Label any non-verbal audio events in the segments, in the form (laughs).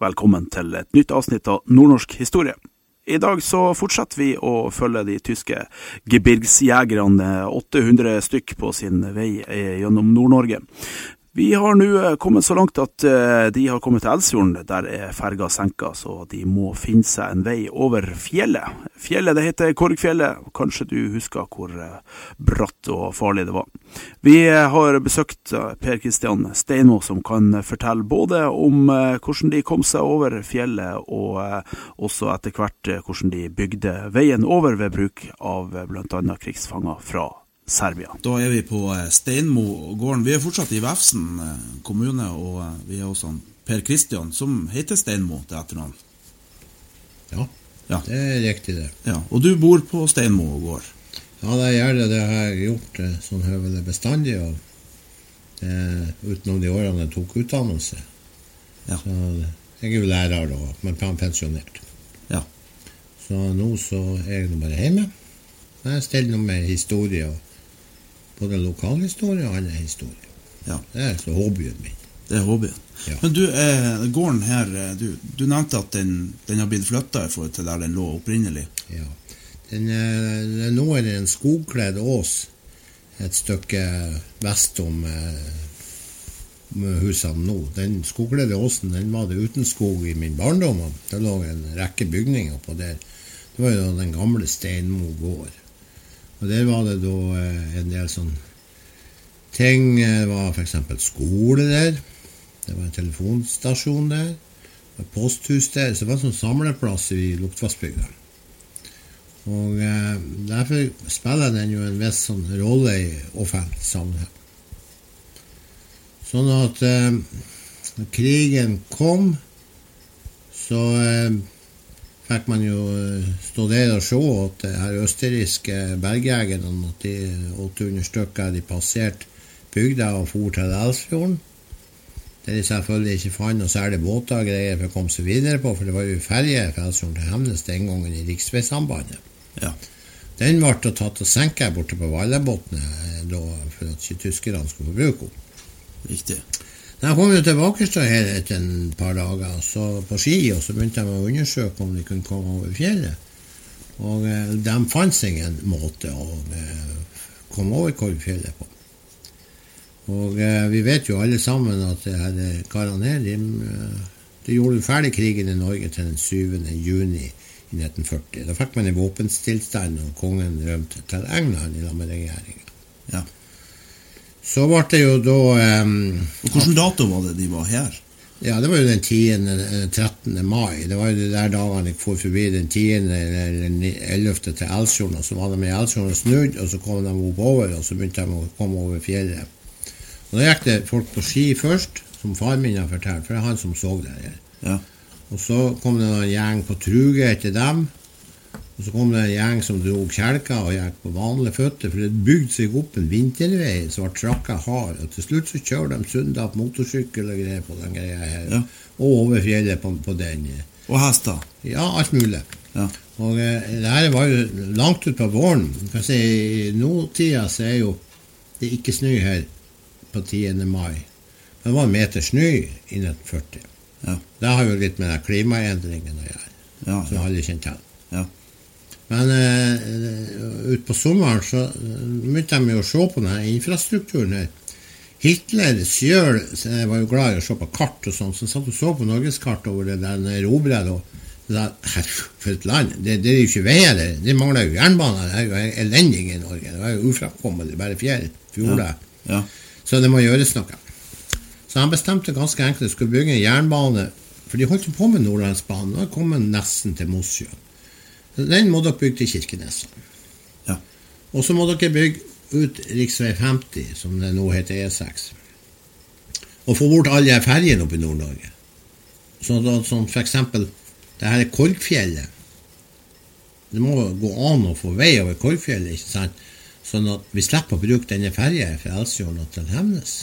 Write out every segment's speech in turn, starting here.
Velkommen til et nytt avsnitt av Nordnorsk historie. I dag så fortsetter vi å følge de tyske gebirgsjegerne, 800 stykk på sin vei gjennom Nord-Norge. Vi har nå kommet så langt at eh, de har kommet til Elsfjorden. Der er ferga senka, så de må finne seg en vei over fjellet. Fjellet det heter Korgfjellet. Kanskje du husker hvor eh, bratt og farlig det var. Vi eh, har besøkt Per Kristian Steinmo, som kan fortelle både om hvordan de kom seg over fjellet, og også etter hvert hvordan de bygde veien over ved bruk av bl.a. krigsfanger fra Serbia. Da er vi på eh, Steinmo gården. Vi er fortsatt i Vefsn eh, kommune, og eh, vi er hos Per Kristian, som heter Steinmo til etternavn. Ja, ja, det er riktig, det. Ja, Og du bor på Steinmo gård? Ja, det gjør det. Det har jeg gjort sånn høvelig bestandig. Og eh, utenom de årene jeg tok utdannelse. Ja. Så jeg er jo lærer da, men pensjonert. Ja. Så nå så er jeg nå bare hjemme. Jeg stiller noe med historie. og både lokalhistorie og annen historie. Ja. Det er så hobbyen min. Det er hobbyen. Ja. Men du, eh, gården her, eh, du, du, nevnte at den, den har blitt flytta i forhold til der den lå opprinnelig? Ja. Den, eh, nå er det en skogkledd ås et stykke vest om eh, husene nå. Den skogkledde åsen den var det uten skog i min barndom. Det lå en rekke bygninger på der. Det var jo den gamle Steinmo gård. Og der var det da eh, en del sånn ting. Det var f.eks. skole der. Det var en telefonstasjon der. Det var posthus der. Så det var en sånn samleplass i Luktvassbygda. Og eh, Derfor spiller den jo en viss sånn rolle i offentlig sammenheng. Sånn at eh, når krigen kom, så eh, fikk man jo eh, stå der og se at de her østerrikske bergjegerne, at de 800 stykker, de passerte bygda og for til Elsfjorden. Der de selvfølgelig ikke fant noe særlig båter og greier for å komme seg videre på, for det var jo ferje fra Elsfjorden til Hemnes den gangen i riksveisambandet. Ja. Den ble tatt og senket borte på Vallabotnet eh, for at ikke tyskerne skulle få bruke den. Riktig. Jeg kom jo tilbake her etter en par dager så på ski, og så begynte de å undersøke om de kunne komme over fjellet. Og eh, de fant seg en måte å eh, komme over Korgfjellet på. Og eh, vi vet jo alle sammen at her eh, karene de, eh, de gjorde ferdig krigen i Norge til den 7. juni i 1940. Da fikk man en våpenstillstand, og kongen rømte til England i lag med regjeringa. Ja. Så ble det jo da um, Og Hvilken dato var det de var her? Ja, Det var jo den 10. 13. Eh, mai. Det var jo de der dagene jeg for forbi den 10. eller 11. til Elsfjorden. Og så var de i Elsfjorden og snudd, og så kom de oppover, og så begynte de å komme over fjellet. Og Da gikk det folk på ski først, som far min har fortalt, for det er han som så det her. Ja. Og så kom det en gjeng på truge etter dem. Og Så kom det en gjeng som dro kjelker og gikk på vanlige føtter, for det bygde seg opp en vintervei som ble trakka hard. Og til slutt så kjørte de sunda på motorsykkel og greier på den greia her. Ja. Og over fjellet på, på, den. Og hester? Ja, alt mulig. Ja. Og eh, det her var jo langt utpå våren. Kan si, I nåtida så er jo det ikke snø her på 10. mai. Men det var en meter snø i 1940. Ja. Det har jo litt med klimaendringen å gjøre, ja, som alle kjenner til. Ja. Men uh, utpå sommeren så begynte de å se på denne infrastrukturen her. Hitler sjøl var jo glad i å se på kart og sånn, så han satt og så på norgeskart over det der Herre, for et land! Det, det, er jo ikke veier der. Det mangler jo jernbane. Det er jo elendig i Norge. Det var jo uframkommelig. Bare fjell, fjorder. Ja. Ja. Så det må gjøres noe. Så han bestemte ganske enkelt at de skulle bygge en jernbane. For de holdt jo på med Nordlandsbanen og kom nesten til Mosjøen. Den må dere bygge til Kirkenes. Ja. Og så må dere bygge ut rv. 50, som det nå heter E6. og få bort alle ferjene oppe i Nord-Norge. Sånn at sånn for eksempel det her Korgfjellet. Det må gå an å få vei over Korgfjellet, ikke sant? Sånn at vi slipper å bruke denne ferja fra Elsfjorden til Hemnes.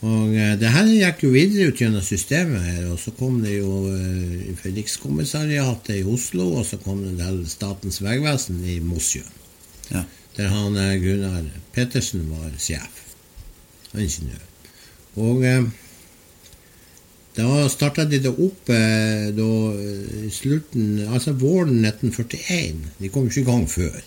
Og eh, det her gikk jo videre ut gjennom systemet her, og så kom det jo eh, Rikskommissariatet i Oslo, og så kom det til Statens vegvesen i Mosjøen, Ja. der han eh, Gunnar Pettersen var sjef, ingeniør. Og eh, da starta de det opp eh, da i slutten, altså våren 1941. De kom ikke i gang før.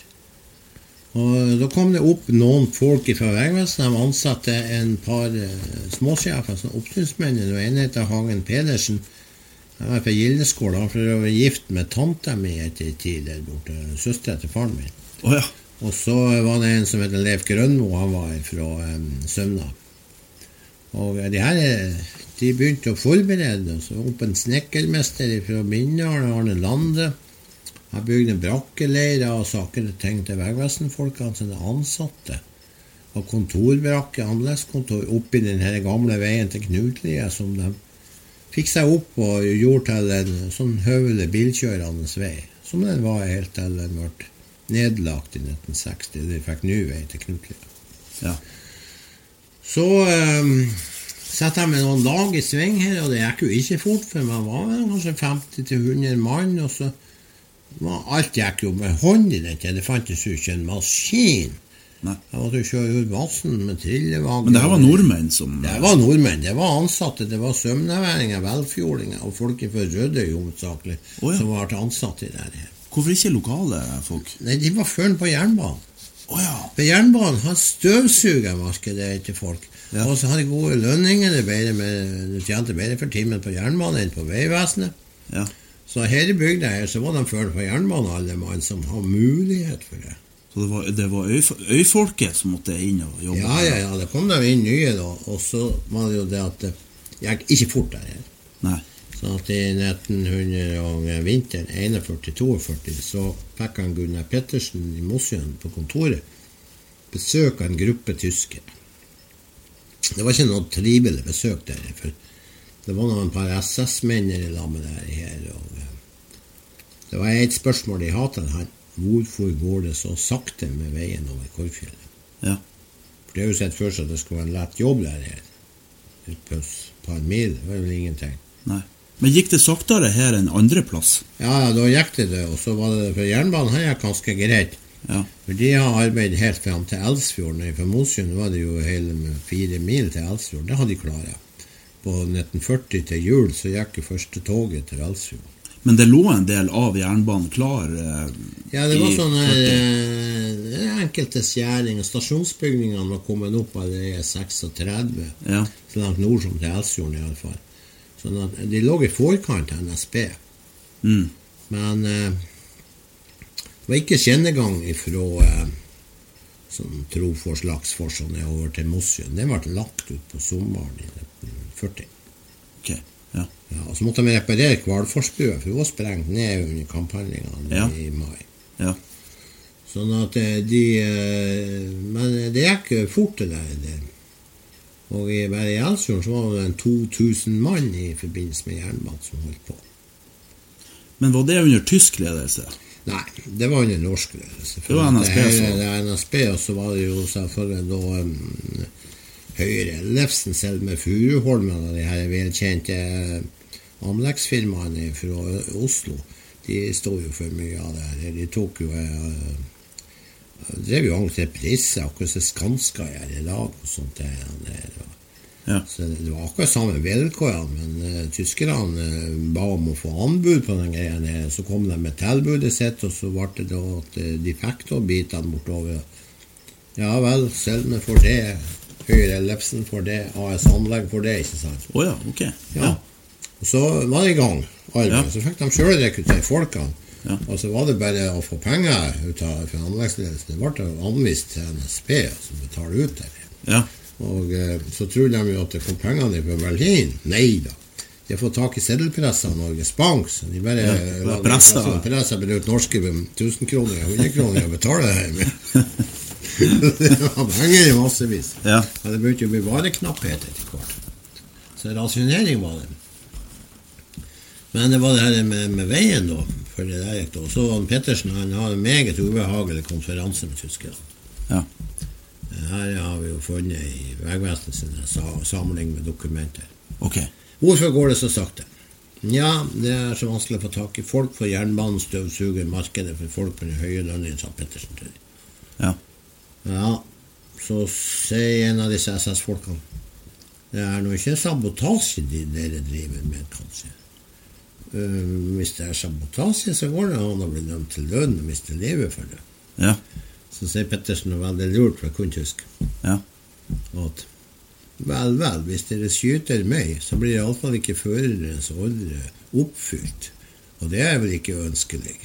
Og Da kom det opp noen folk fra Vegvesenet. De ansatte en par eh, småsjefer, som oppsynsmenn. Den ene heter Hagen Pedersen. Han var fra Gildeskål. Han var gift med tanta mi etter en tid der borte. Søstera til faren min. Oh, ja. Og så var det en som heter Leif Grønmo. Han var fra um, Sømna. Og de her eh, de begynte å forberede. Og så opp en snekkermester fra Bindal, Arne Lande. Han bygde brakkeleirer og saker og ting til Vegvesenfolkene sine ansatte. Og kontorbrakke, anleggskontor, oppi den gamle veien til Knutlia som de fikk seg opp og gjorde til en sånn høvelig bilkjørende vei. Som den var helt til den ble nedlagt i 1960. De fikk ny vei til Knutlia. ja. Så um, satte jeg meg noen lag i sving her, og det gikk jo ikke fort, for man var kanskje 50-100 mann, og så alt gikk jo med hånd i den tida. Det fantes jo ikke en maskin. Nei. Jeg måtte jo kjøre ut massen med trillevogn. Men det her var nordmenn som Det var nordmenn, det var ansatte, det var sømnaværinger, velfjordinger og folk fra Rødøy hovedsakelig oh, ja. som ble ansatt i det her. Hvorfor ikke lokale folk? Nei, de var førn på jernbanen. Oh, ja. For jernbanen har støvsugermarkedet til folk. Ja. Og så har de gode lønninger. Er med, du tjente bedre for timen på jernbanen enn på Vegvesenet. ja. Så her i bygda her så var de før på jernbanen, alle mann som har mulighet for det. Så det var, det var øyf øyfolket som måtte inn og jobbe? Ja, ja, ja, det kom de inn nye da. Og så var det jo det at det gikk ikke fort der her. Nei. Så at i 1900 og vinteren 41-42 så fikk han Gunnar Pettersen i Mosjøen på kontoret besøk av en gruppe tyskere. Det var ikke noe trivelig besøk der, for det var noen par SS-menn i lag med det her. Eh, det var et spørsmål de til han. Hvorfor går det så sakte med veien over Korgfjellet? Ja. For det er jo sett for seg at det skulle være en lett jobb der her. Et par mil, det var vel ingenting. Nei. Men gikk det saktere her enn andre plass? Ja, ja, da gikk det det, og så var det for jernbanen her gikk ganske greit. Ja. For de har arbeidet helt fram til Elsfjorden. Fra Mosjøen var det jo hele fire mil til Elsfjorden. Det hadde de klart. På 1940 til jul så gikk jo første toget til Ralsfjord. Men det lå en del av jernbanen klar eh, Ja, det var sånn sånne 40. eh, enkelte skjæringer. Stasjonsbygningene var kommet opp allerede i 36, Ja. så langt nord som til Elsfjorden iallfall. Sånn at de lå i forkant av NSB. Mm. Men eh, det var ikke skinnegang ifra eh, sånn Trofors, Laksfors og nedover til Mosjøen. Den ble lagt ut på sommeren i 1940. Ok. Ja. Ja, og så måtte de reparere Kvalforsbrua, for hun var sprengt ned under kamphandlingene Ja. i mai. ja. Sånn at eh, de eh, Men det gikk fort, det der. Det. Og i, bare i Elsfjorden så var det en 2000 mann i forbindelse med jernbanen som holdt på. Men var det under tysk ledelse? Nei, det var under norsk ledelse. Det var NSB, NSB hele- Det var NSB, og så var det jo selvfølgelig da um, Høyre Ellefsen selv med Furuholmen og de her velkjente eh, anleggsfirmaene fra Oslo. De sto jo for mye av det her. De tok jo eh, drev jo entreprise, akkurat som Skanska gjør i dag. og sånt der, der. Ja. så det var akkurat samme vilkårene, men uh, tyskerne uh, ba om å få anbud på den greia. her, Så kom de med tilbudet sitt, og så ble det da at eh, de fikk da bitene bortover. Ja vel, Selme får det, Høyre Ellefsen for det, AS Anlegg for det, ikke sant. Oh, ja, ok. Ja. Og så var det i gang, arbeidet. Så fikk de sjøl rekruttere folkene. Ja. Og så var det bare å få penger ut av fra anleggsledelsen. Det ble anvist til NSB som betaler ut det. Ja. Og eh, så trodde de jo at det kom pengene fra Berlin. Nei da. De har fått tak i seddelpressa av Norges Bank, så de bare Ja, pressa, presser bare ut norske 1000 kroner og 100 kroner og betaler det her med. (laughs) det var penger i massevis. Ja. Men det begynte å bli vareknapphet etter hvert. Så rasjonering var det. Men det var det her med, med veien, da. For det der gikk da. Så han Pettersen han har en meget ubehagelig konferanse med tyskerne. Ja. Her har vi jo funnet i Vegvesenet sin samling med dokumenter. Ok. Hvorfor går det så sakte? Ja, det er så vanskelig å få tak i folk, for jernbanen støvsuger markedet for folk med høye lønninger, sa Pettersen til. Ja, så sier en av disse SS-folkene Det er nå ikke sabotasje de dere driver med, kanskje. Uh, hvis det er sabotasje, så går det an å bli dømt til døden og miste livet for det. Ja. Så sier Pettersen noe veldig lurt, for jeg kunne tysk, Ja. at vel, vel, hvis dere skyter meg, så blir iallfall ikke førerens ordre oppfylt. Og det er vel ikke ønskelig.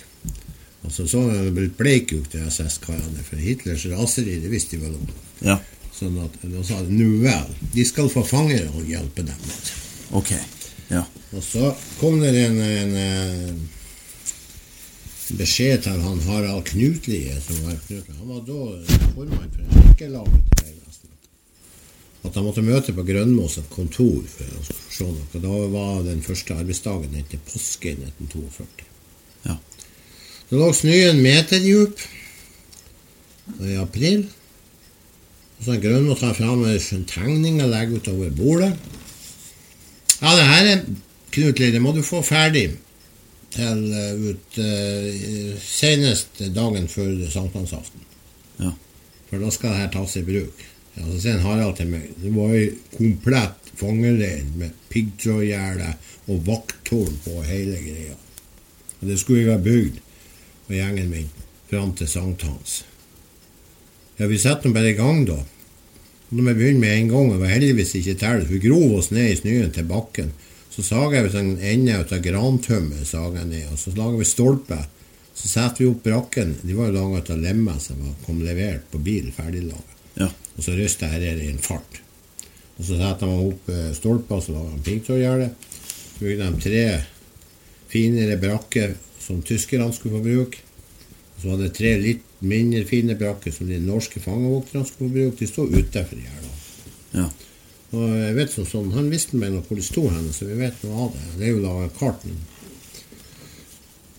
Altså så er det blitt bleik ut, de SS-karene, for Hitlers raseri, det visste de vel om. Ja. Sånn at da sa de nu vel, de skal få fangere og hjelpe dem med. Ok. Ja. Og så kom det en, en, en beskjed til han Harald Knutlie, som var Knut. Han var da formann for Kirkelaget til Vegvesenet. At han måtte møte på Grønmås et kontor for å se noe. Da var den første arbeidsdagen etter påske i 1942. Det lå meter djup i april. Og så Grønmo tar fram en tegning og legger utover bordet. Ja, det her er Knut Lille, må du få ferdig til eh, ut uh, senest dagen før sankthansaften. Ja. For da skal det her tas i bruk. Ja, så sier Harald til meg Det var ei komplett fangeleir med piggtrådgjerde og vakttårn på hele greia. Og det skulle jeg ha bygd med gjengen min fram til sankthans. Ja, vi setter nå bare i gang, da. Og når vi begynner med en gang, og var heldigvis ikke til, hun grov oss ned i snøen til bakken, så sager vi en ende ut av grantømmer, sager ned, og så lager vi stolper. Så setter vi opp brakken. De var jo laga av lemmer som kom levert på bil, ferdiglaga. Ja. Og så ryster jeg det i en fart. Og så setter man opp eh, stolper, så lager man piggtrådgjerde. Så bygde de tre finere brakker som tyskerne skulle få bruke. Og så var det tre litt mindre fine brakker som de norske fangevokterne skulle få bruke. De stod utafor gjerdet. Ja. Og jeg vet som sånn, Han visste meg nå hvor de sto hen, så vi vet noe av det. Det er jo laga kart.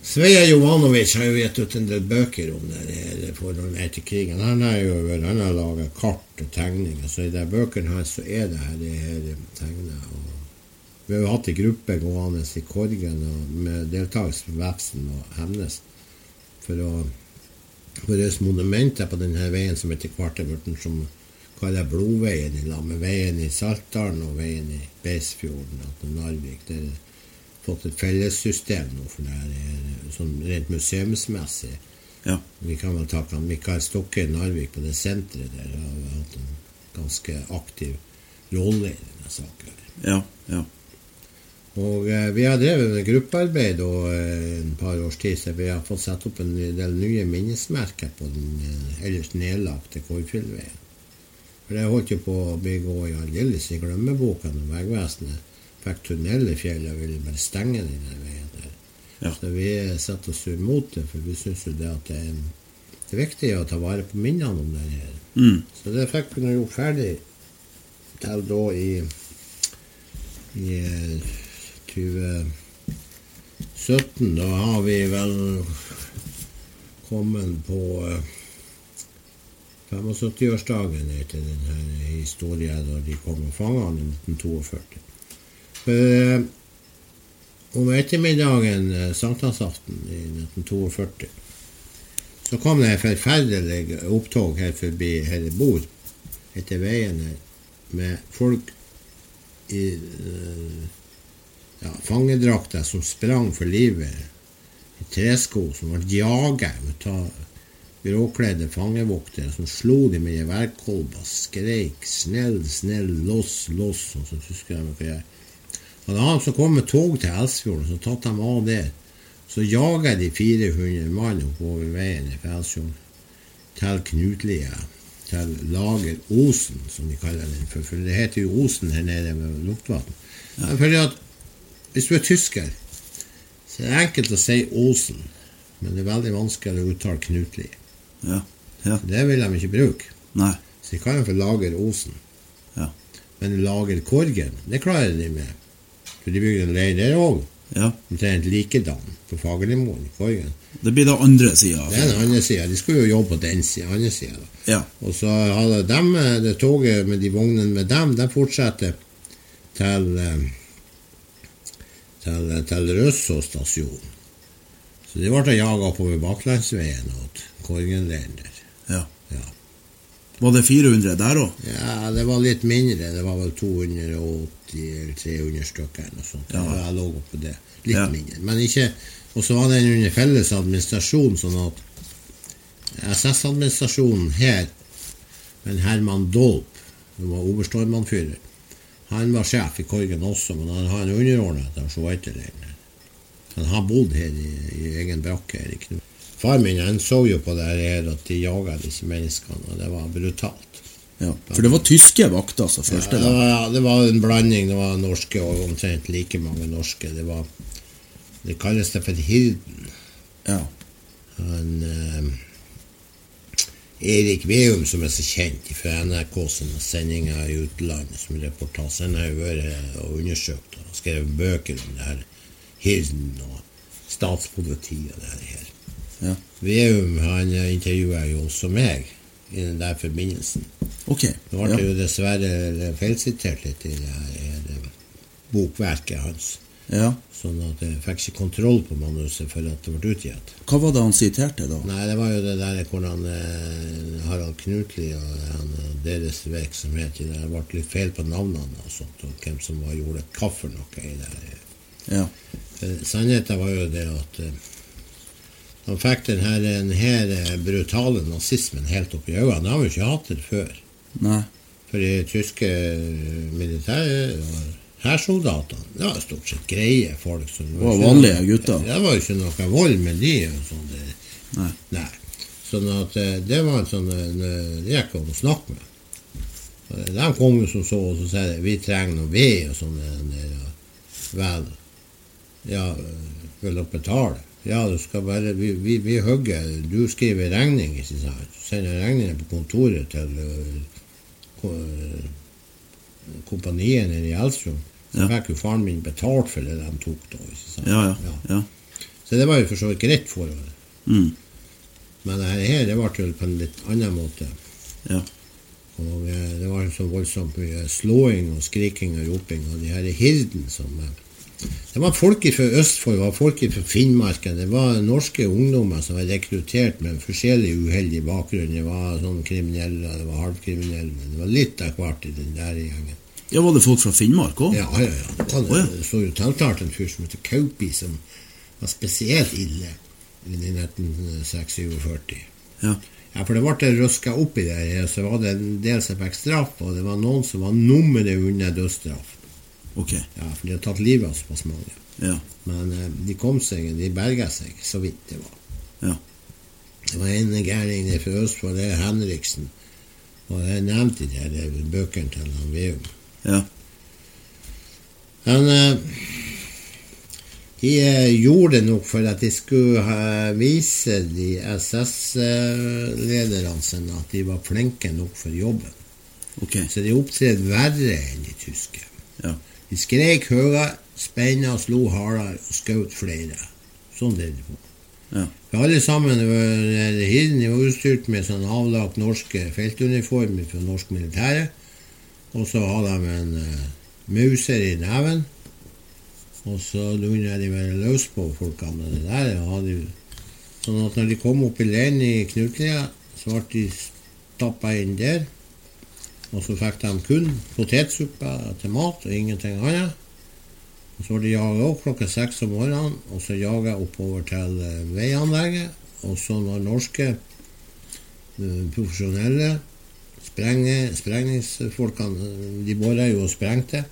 Sveja Jovanovic har jo gitt ut en del bøker om det her forholdet etter krigen. Han har jo han har laga kart og tegninger, så i de bøkene her så er det her, det her tegnet. Og vi har jo hatt en gruppe gående i Korgen med deltakelse fra Vefsn og Hemnes for å for monumenter på denne veien som etter hvert er blitt som kaller Blodveien i lag med veien i Saltdalen og veien i Beisfjorden og Narvik. Det har fått et fellessystem nå for det her, er sånn rent museumsmessig. Ja. Vi kan vel takke han Mikael Stokke i Narvik på det senteret der. Har hatt en ganske aktiv rolle i denne saken. Ja. Ja. Og eh, vi har drevet med gruppearbeid og, eh, en par års tid, så vi har fått satt opp en del nye minnesmerker på den eh, ellers nedlagte Korfjellveien. For det holdt jo på å bli gå i aldeles i glemmeboka når Vegvesenet fikk tunnel i fjellet og ville bare stenge denne veien der. Ja. Så vi setter oss imot det, for vi syns jo det at det er, det er viktig å ta vare på minnene om det her. Mm. Så det fikk vi nå gjort ferdig til da i, i eh, 2017. Da har vi vel kommet på eh, 75-årsdagen etter denne historien da de kom og fanga han i 1942. For eh, om ettermiddagen eh, sankthansaften i 1942 så kom det et forferdelig opptog her forbi her jeg bor, etter veien her, med folk i eh, ja, fangedrakter som sprang for livet, i tresko som ble jaget av gråkledde fangevoktere som slo dem med geværkolber, skreik 'snill, snill, loss, loss', og så husker jeg hva jeg. Da han som kom med tog til Elsfjorden, så tatt dem av der, så jager de 400 mann oppover veien i Felsfjorden til Knutlia, til Lager Osen, som de kaller den, for, for det heter jo Osen her nede ved Luktvatn. Ja. Fordi at hvis du er tysker, så er det enkelt å si Osen, men det er veldig vanskelig å uttale Knutli. Ja. Ja. Det vil de ikke bruke. Nei. Så de kaller den for Lager Osen. Ja. Men Lager Korgen, det klarer de med. For de bygde en leir der òg. ja. Omtrent likedan på Fagerlimoen i Korgen. Det blir da andre sida. Det er den andre sida. De skulle jo jobbe på den sida. Andre sida. Ja. Og så hadde de det toget med de vognene med dem, de fortsetter til, eh, til, til Røsså stasjon. Så de ble jaga oppover Baklandsveien og Korgenleiren der. ja. Ja. Var det 400 der òg? ja, det var litt mindre. Det var vel 280 eller 300 stykker og noe sånt. Ja. Jeg lå oppå det. Litt Ja. mindre. Men ikke Og så var den under felles administrasjon, sånn at SS-administrasjonen her, men Herman Dolp, som var oberstormannfyrer, han var sjef i Korgen også, men han har en underordna til det. Han har bodd her i, i egen brakke her i Knut. Far min han så jo på det her at de jaga disse menneskene, og det var brutalt. Ja. For det var tyske vakter som Ja, første det, gang. var, det var en blanding. Det var norske og omtrent like mange norske. Det var Det kalles det for Hirden. Ja. Han eh, Erik Veum, som er så kjent fra NRK sine sendinger i utlandet som reportasje, han har vært og undersøkt og skrevet bøker om det her Hirden og statspolitiet og det her. Ja. Veum han intervjua jo også meg i den der forbindelsen. Okay. Nå ble Ja. jo dessverre feilsitert litt i det her, her bokverket hans. Ja. Sånn at jeg fikk ikke kontroll på manuset før det ble utgitt. Hva var det han siterte da? Nei, det var jo det der hvordan eh, Harald Knutli og han, eh, deres virksomhet det ble litt feil på navnene og sånt, og hvem som var, gjorde hva for noe i det. Ja. Eh, Sannheten var jo det at eh, han fikk den her, den her eh, brutale nazismen helt opp i øynene. Det har vi ikke hatt det før. Nei. For de tyske eh, militære hærsoldatene det var stort sett greie folk. Som det Det var vanlige gutter. Det var jo ikke noe vold med de. og sånn. Det, Nei. nei. Sånn at eh, det var en sånn en, eh, Det gikk an å snakke med. De kom jo som så og så sier de, vi trenger noe ved og sånn. Vel, ja, eh, vil dere betale? Ja, du skal bare, vi, vi, vi hugger, du skriver regning, ikke sant? Du sender regningen på kontoret til ko- kompaniet nede i Elstrom. Så Ja. fikk jo faren min betalt for det de tok da. Ja, ja. ja. Så det var jo for så vidt greit forhold. Mm. Men det her, det ble jo på en litt annen måte. Ja. Og eh, det var så voldsomt mye slåing og skriking og roping. Og de her hirden som eh, Det var folk fra Østfold, det var folk fra Finnmarken. Det var norske ungdommer som var rekruttert med forskjellig uheldig bakgrunn. Det var sånn kriminelle, det var halvkriminelle. Det var litt av hvert i den der gjengen. ja, var det folk fra Finnmark òg? Ja, ja, ja. Det, var det. Det så jo tiltalt en fyr som heter Kaupi, som var spesielt ille i 1946. Ja. Ja, for det ble røska opp i det så var det en del som fikk straff, og det var noen som var nummeret under dødsstraff. Ok. Ja, for de har tatt livet av såpass mange. Ja. Men eh, de kom seg, de berga seg, så vidt det var. Ja. Det var en gærning fra Østfold, det er Henriksen. Og jeg nevnte det det bøkene til han Veum. Ja. Men eh, de eh, gjorde det nok for at de skulle eh, vise de SS-lederne sine at de var flinke nok for jobben. Okay. Så de opptredde verre enn de tyske. Ja. De skrek høyere, spenna, slo hardere og skjøt flere. Sånn drev de på. Ja. For alle sammen var hirden de utstyrt med sånn avlagt norske feltuniformer fra norsk militære. Og så hadde de en uh, muser i neven. Og så lunda de være løs på folkene med det der. Hadde, sånn at når de kom opp i leiren i Knutlia, så ble de stappa inn der. Og så fikk de kun potetsuppe til mat og ingenting annet. Og så var de jaga opp klokka seks om morgenen, og så jaga oppover til eh, veianlegget. Og så når norske eh, profesjonelle sprenge, sprengningsfolkene eh, De bora jo og sprengte.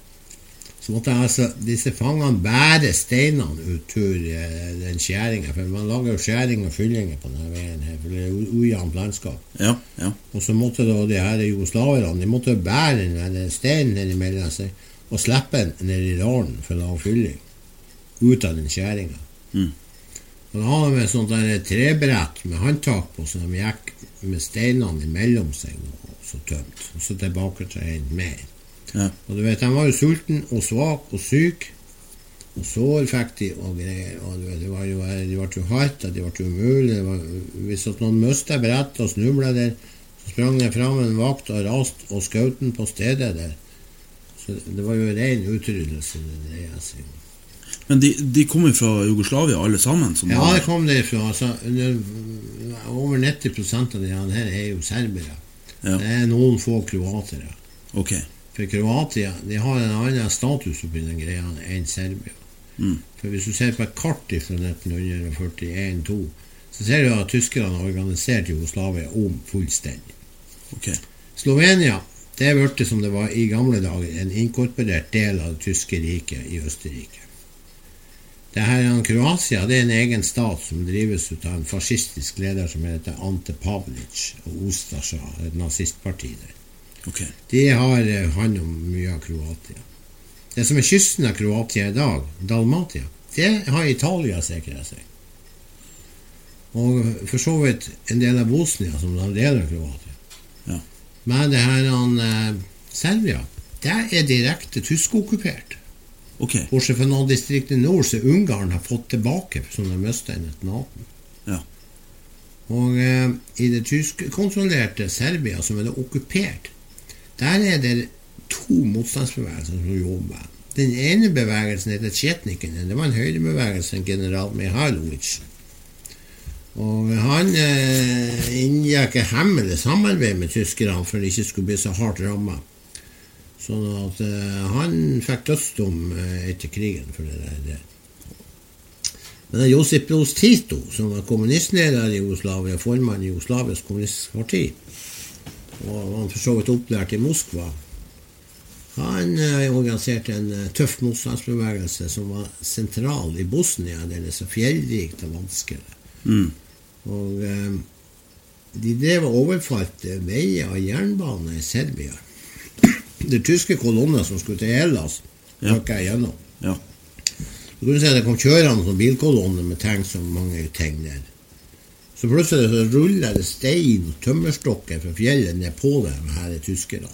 Så måtte altså disse fangene bære steinene ut tur eh, den skjæringa. For man lager jo skjæring og fyllinger på denne veien her, for det er ujevnt landskap. Ja. Ja. Og så måtte da de her jugoslaverne de måtte bære den steinen ned imellom seg og slippe den ned i dalen for å lage fylling. Ut av den skjæringa. Mm. Og da hadde de et sånt der trebrett med håndtak på, så de gikk med steinene imellom seg og så tømt. Og så tilbake til en mer. Ja. Og du vet, de var jo sulten og svak og syk. Og sår fikk de og greier. Og du vet, det var jo, de ble jo hardt, de ble umulig. Var, hvis at noen mistet brettet og snubla der, så sprang det fram en vakt og raste og skjøt den på stedet der. Så det var jo ren utryddelse, det dreia seg om. Men de, de jo fra Jugoslavia alle sammen? Som Ja, var- det kom derfra. Altså, over 90% av de her er jo serbere. Ja. Det er noen få kroatere. Ok. For Kroatia de har en annen status oppi den greia enn Serbia. Mm. For Hvis du ser på et kart fra 1941-2, så ser du at tyskerne organiserte Jugoslavia om fullstendig. Okay. Slovenia det ble som det var i gamle dager, en inkorporert del av det tyske riket i Østerrike. Det her er Kroatia det er en egen stat som drives ut av en fascistisk leder som heter Ante Pavlic og Ustasja, et nazistparti der. Ok. De har eh, hånd om mye av Kroatia. Det som er kysten av Kroatia i dag, Dalmatia, det har Italia sikra seg. Og for så vidt en del av Bosnia, som er en del av Kroatia. Ja. Men det her han, eh, Serbia, det er direkte tyskokkupert. Okay. Bortsett fra noen distrikt i nord som Ungarn har fått tilbake, som de mista i 1918. Ja. Og eh, i det tyskkontrollerte Serbia, som er det okkupert, der er det to motstandsbevegelser som jobber. Den ene bevegelsen heter Tsjetnikene. Det var en høyrebevegelse, en general Mihailovic. Og han eh, inngikk et hemmelig samarbeid med tyskerne for de ikke skulle bli så hardt ramma. Sånn at eh, han fikk dødsdom eh, etter krigen for det der. Men Josip Broz Tito, som var kommunistleder i Jugoslavia, formann i Jugoslavias kommunistiske parti, og han var for så vidt opplært i Moskva, han eh, organiserte en eh, tøff motstandsbevegelse som var sentral i Bosnia, der det er så fjellrikt og vanskelig. Mm. Og eh, de drev og overfalt veier og jernbane i Serbia. Det tyske kolonner som skulle til Hellas, Ja. jeg gjennom. Ja. Du kunne se det kom kjørende som bilkolonne med tegn som mange tegner. Så plutselig så ruller det stein og tømmerstokker fra fjellet ned på dem her i tyskerne.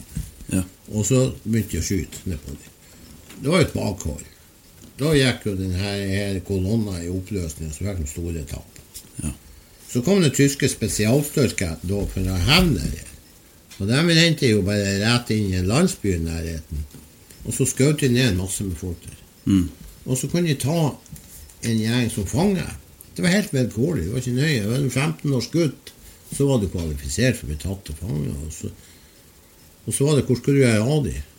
Ja. Og så begynte de å skyte ned på dem. Det var jo et bakhold. Da gikk jo denne her, kolonna i oppløsning, så fikk de store tap. Ja. Så kom det tyske spesialstyrker da for å hevne det. Og de hente jo bare rett inn i en landsby i nærheten. Og så skjøt de ned en masse med folk der. Mm. Og så kunne de ta en gjeng som fange. Det var helt vilkårlig, det var ikke nøye. Jeg var en 15 års gutt, så var du kvalifisert for å bli tatt til fange. Og så, og så var det hvor skulle du gjøre av dem?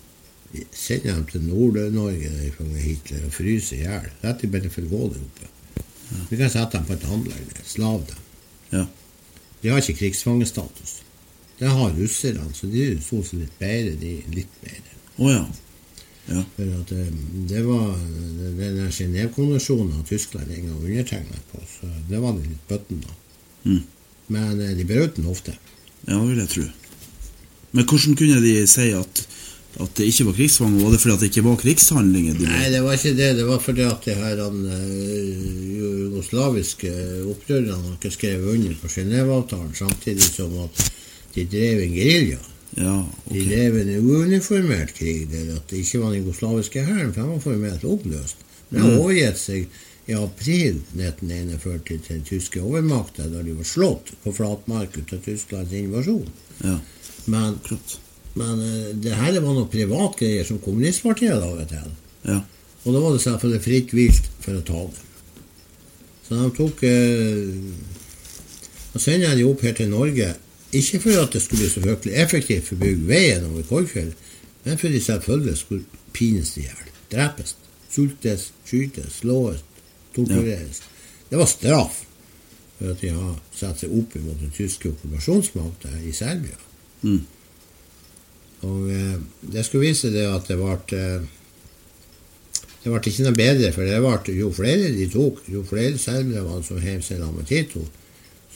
Sende dem til Nord-Norge ifølge Hitler og fryse i hjel. Rett i bare for å gå der oppe. Vi kan sette dem på et anlegg slav dem. Ja. De har ikke krigsfangestatus. Det har russerne, så de er sånn sett litt bedre. De er litt bedre. Oh, ja. Ja. For at eh, det var den Genévekonvensjonen har Tyskland en gang undertegnet på, så det var de litt bøtten da. Mm. Men eh, de brøt den ofte. Ja, vil jeg tro. Men hvordan kunne de si at, at det ikke var krigsfanger? Var det fordi at det ikke var krigshandlinger? De Nei, det var ikke det. Det var fordi at de her han, eh, jugoslaviske opprørerne ikke skrev under på Genéveavtalen, samtidig som at de drev en gerilja. Ja, De drev en uniformert krig der at det ikke var den jugoslaviske hæren, for den var formelt oppløst. Den Mm. overgitt seg i april 1941 til den tyske overmakta da de var slått på flatmark ut av Tysklands invasjon. Ja, Men, men eh, det her var noe privatgreier som kommunistpartiet laget til. Ja. Og da var det selvfølgelig fritt vilt for å ta dem. Så de tok eh, Og sendte de opp her til Norge, ikke for at det skulle selvfølgelig så effektivt for å bygge veien over Korgfjell, men for de selvfølgelig skulle pines i hjel, drepes, sultes, skytes, slås, tortureres. Det var straff for at de har satt seg opp imot den tyske okkupasjonsmakta i Serbia. Mm. Og eh, det skulle vise det at det ble eh, det ble ikke noe bedre, for det ble, jo flere de tok, jo flere serbere var det som hev seg sammen med Tito.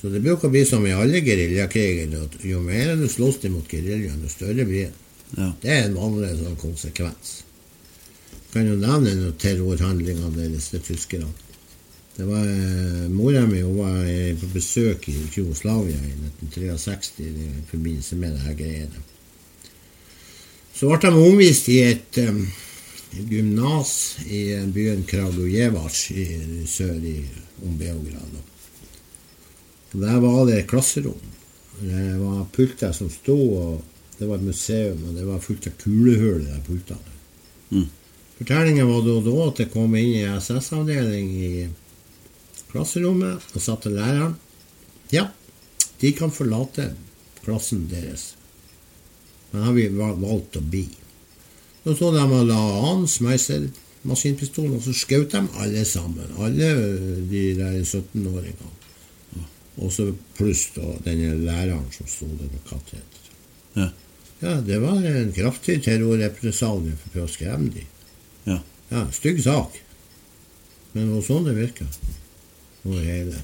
Så det bruker å bli som i alle geriljakriger, at jo mer du slåss imot geriljaen, jo større blir det. Ja. Det er en vanlig sånn konsekvens. Kan jo nevne noen terrorhandlinger deres til tyskerne. Det var eh, Mora mi hun var eh, på besøk i Jugoslavia i 1963 i forbindelse med det her greiene. Så ble de omvist i et um, gymnas i byen Kragujevac i sør i om Beograd. Der var det et klasserom. Det var pulter som sto, og det var et museum, og det var fullt av kulehull i de pultene. Mm. Fortellingen var da, da at det kom inn i SS-avdeling i klasserommet og sa til læreren ja, de kan forlate klassen deres. Men har vi valgt å bli. Så så de og la an Smeiser-maskinpistolen, og så skjøt de alle sammen. Alle de der 17-åringene. Og så pluss da denne læreren som sto der med kateter. Ja. Ja, det var en kraftig terrorrepresalie for å skremme de. Ja. Ja, stygg sak. Men det var sånn det virka. Hele.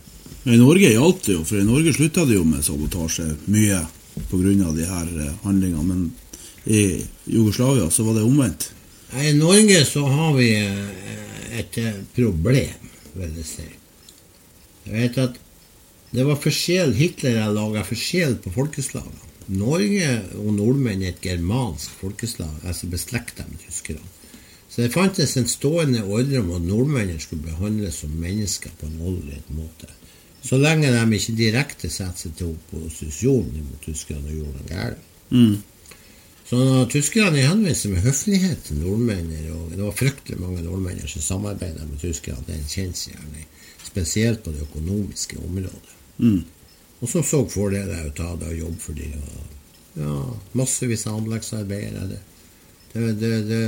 I Norge gjaldt det jo, for i Norge slutta det jo med sabotasje mye pga. de her eh, handlingene. Men i Jugoslavia så var det omvendt. I Norge så har vi eh, et problem, vil jeg si. Jeg vet at det var forskjell Hitler har laga forskjell på folkeslagene. Norge og nordmenn er et germansk folkeslag, altså beslekta med tyskerne. Så det fantes en stående ordre om at nordmennene skulle behandles som mennesker på en ålreit måte. Så lenge de ikke direkte satte seg til opposisjon mot tyskerne og gjorde noe galt. Mm. Så når tyskerne henvendte seg med høflighet til nordmennene, og det var fryktelig mange nordmenn som samarbeidet med tyskerne, det er en kjensgjerning, spesielt på det økonomiske området. Mm. Og så så fordeler ut av det og jobb for dem. Ja, massevis av anleggsarbeidere. Det, det, det,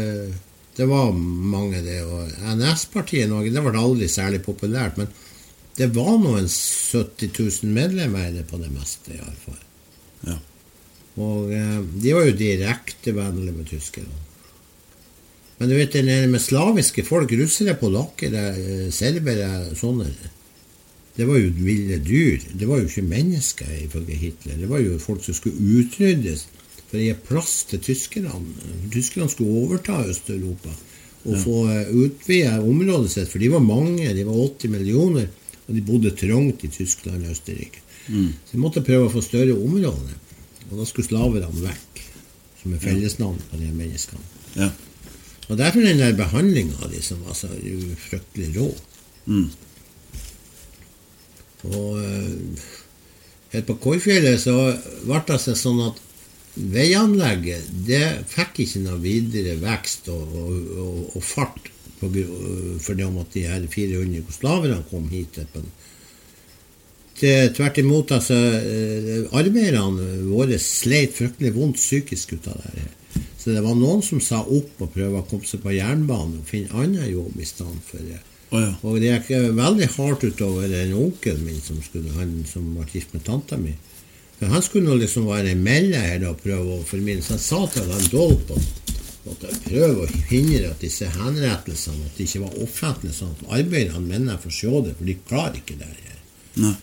det, var mange, det. Og NS-partiet i Norge det ble aldri særlig populært, men det var nå en 70 000 medlemmer i det på det meste, iallfall. Ja. Og eh, de var jo direkte vennlige med tyskerne. Men du vet, det med slaviske folk, russere, polakker, eh, serbere, sånne Det var jo ville dyr. Det var jo ikke mennesker, ifølge Hitler. Det var jo folk som skulle utryddes for å gi plass til tyskerne. Tyskerne skulle overta Øst-Europa og få eh, utvide området sitt, for de var mange, de var 80 millioner, og de bodde trangt i Tyskland og Østerrike. Så de måtte prøve å få større områder. Og da skulle slaverne vekk, som er fellesnavn på de menneskene. Ja. Og derfor den der behandlinga av de som var så fryktelig rå. Mm. Og eh, helt på Korfjellet så ble det seg sånn at veianlegget det fikk ikke noe videre vekst og, og, og, og fart på fordi om at de her 400 jugoslaverne kom hit. Tvert imot, altså, eh, arbeiderne våre sleit fryktelig vondt psykisk ut av det her. Så det var noen som sa opp og prøvde å komme seg på jernbanen og finne annen jobb i stedet for det. Å ja. Og det gikk veldig hardt utover en onkel min som, skulle, han, som var gift med tanta mi. For han skulle nå liksom være melde her da, og prøve å formidle. Så jeg sa til han Dolp at jeg prøver å hindre at disse henrettelsene at det ikke var offentlige, sånn at arbeiderne mennene får se det, for de klarer ikke det her. Nei.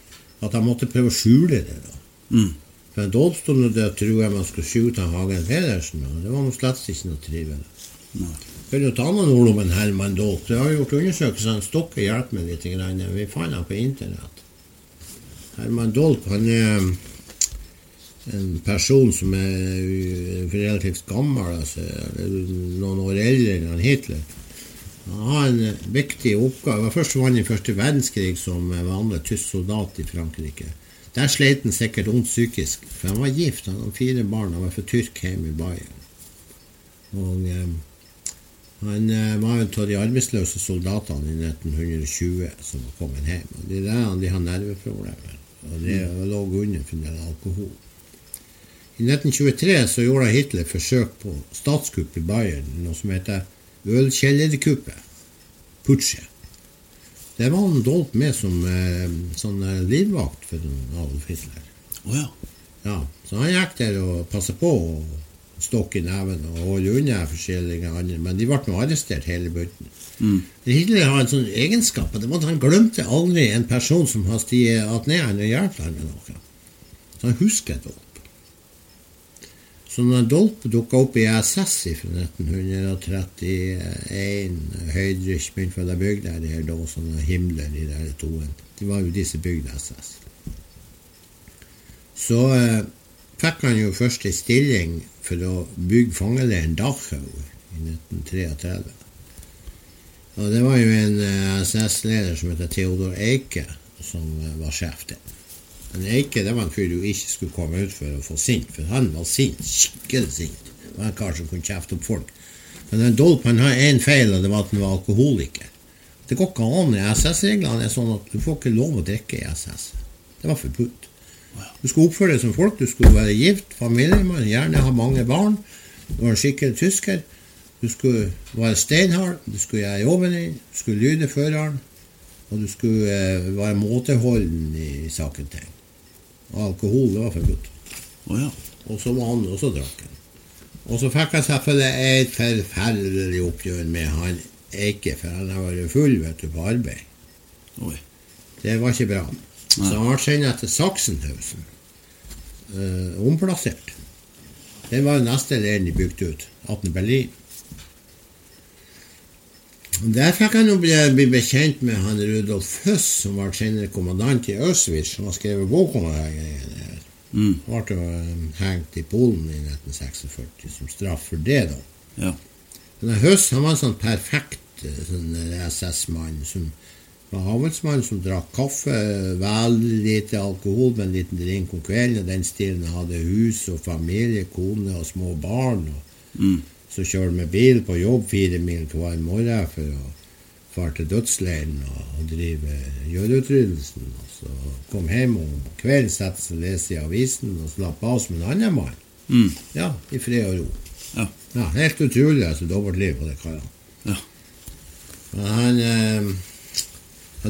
At jeg måtte prøve å skjule det. da. Mm. For en Dolp sto nå der og trodde man skulle skyte han Hagen Pedersen, og det var nå slett ikke noe trivelig. Nei. Kan jo ta med ord om en Herman Dolp. Jeg har gjort undersøkelser, Stokke hjelper meg litt. Grann. Vi fant ham på internett. Herman Dolp han er en person som er uh, relativt gammel, altså, noen år eldre enn Hitler. Han har en viktig oppgave. Han var først vant i første verdenskrig som vanlig tysk soldat i Frankrike. Der sleit han sikkert vondt psykisk, for han var gift, han hadde fire barn, han var fra Tyrk hjemme i Bayern. Og eh, han eh, var en av de arbeidsløse soldatene i 1920 som var kommet hjem. Og de der de har nerveproblemer, og de lå under for del alkohol. I 1923 så gjorde Hitler forsøk på statskupp i Bayern, noe som heter ølkjellerkuppet. Putsje. Det var han Dolp med som eh, sånn eh, livvakt for Adolf Hitler. Oh, ja. Ja, så han gikk der og passet på og stokk i neven og holde unna forskjellige andre, men de ble nå arrestert hele bunten. Mm. Hitler har en sånn egenskap, at han glemte aldri en person som har stiget ned han og hjulpet ham med noe. Så han husker Dolp. Så når Dolp dukka opp i SS fra 1931, Høydrich begynte vel å bygge der, der da, sånne himler i de toen. Det var jo de som bygde SS. Så eh, fikk han jo først en stilling for å bygge fangeleiren Dachau i 1933. Og det var jo en eh, SS-leder som heter Theodor Eike, som eh, var sjef der. Men Eike det var en fyr du ikke skulle komme ut for å få sint, for han var sint, skikkelig sint. Det var en kar som kunne kjefte opp folk. Men den Dolp han har én feil, og det var at han var alkoholiker. Det går ikke an. i SS-reglene er sånn at du får ikke lov å drikke i SS. Det var forbudt. Du skulle oppføre deg som folk, du skulle være gift, familiemann, gjerne ha mange barn. Du var en skikkelig tysker. Du skulle være steinhard, du skulle gjøre jobben din, du skulle lyde føreren, og du skulle eh, være måteholden i saken ting. Alkohol, det var forbudt. Oh, ja. Og så var han også drakk. Og så fikk jeg selvfølgelig et forferdelig oppgjør med han Eike, for han har vært full vet du, på arbeid. Oi. Det var ikke bra. Så han ble sendt til Sachsenhausen. Eh, omplassert. Den var jo neste leiren de bygde ut. 18 Berlin. Der fikk han jo bli, bli bekjent med han Rudolf Høss, som var senere kommandant i Auschwitz, som har skrevet bok om det. her. Mm. Han ble eh, hengt i Polen i 1946 som straff for det. da. Ja. Men Høss han var en sånn perfekt eh, sånn SS-mann som var avlsmann som drakk kaffe, veldig lite alkohol, med en liten drink om kvelden. og Den stilen hadde hus og familie, kone og små barn. og Mm. Så kjørte med bil på jobb fire mil hver morgen for å fare til dødsleiren og, og drive jødeutryddelsen. Så kom hjem om kvelden, sette seg og lese i avisen og slappe av som en annen mann. Mm. Ja, i fred og ro. Ja. Ja, Helt utrolig altså, dobbeltliv på det karene. Ja. Men han eh,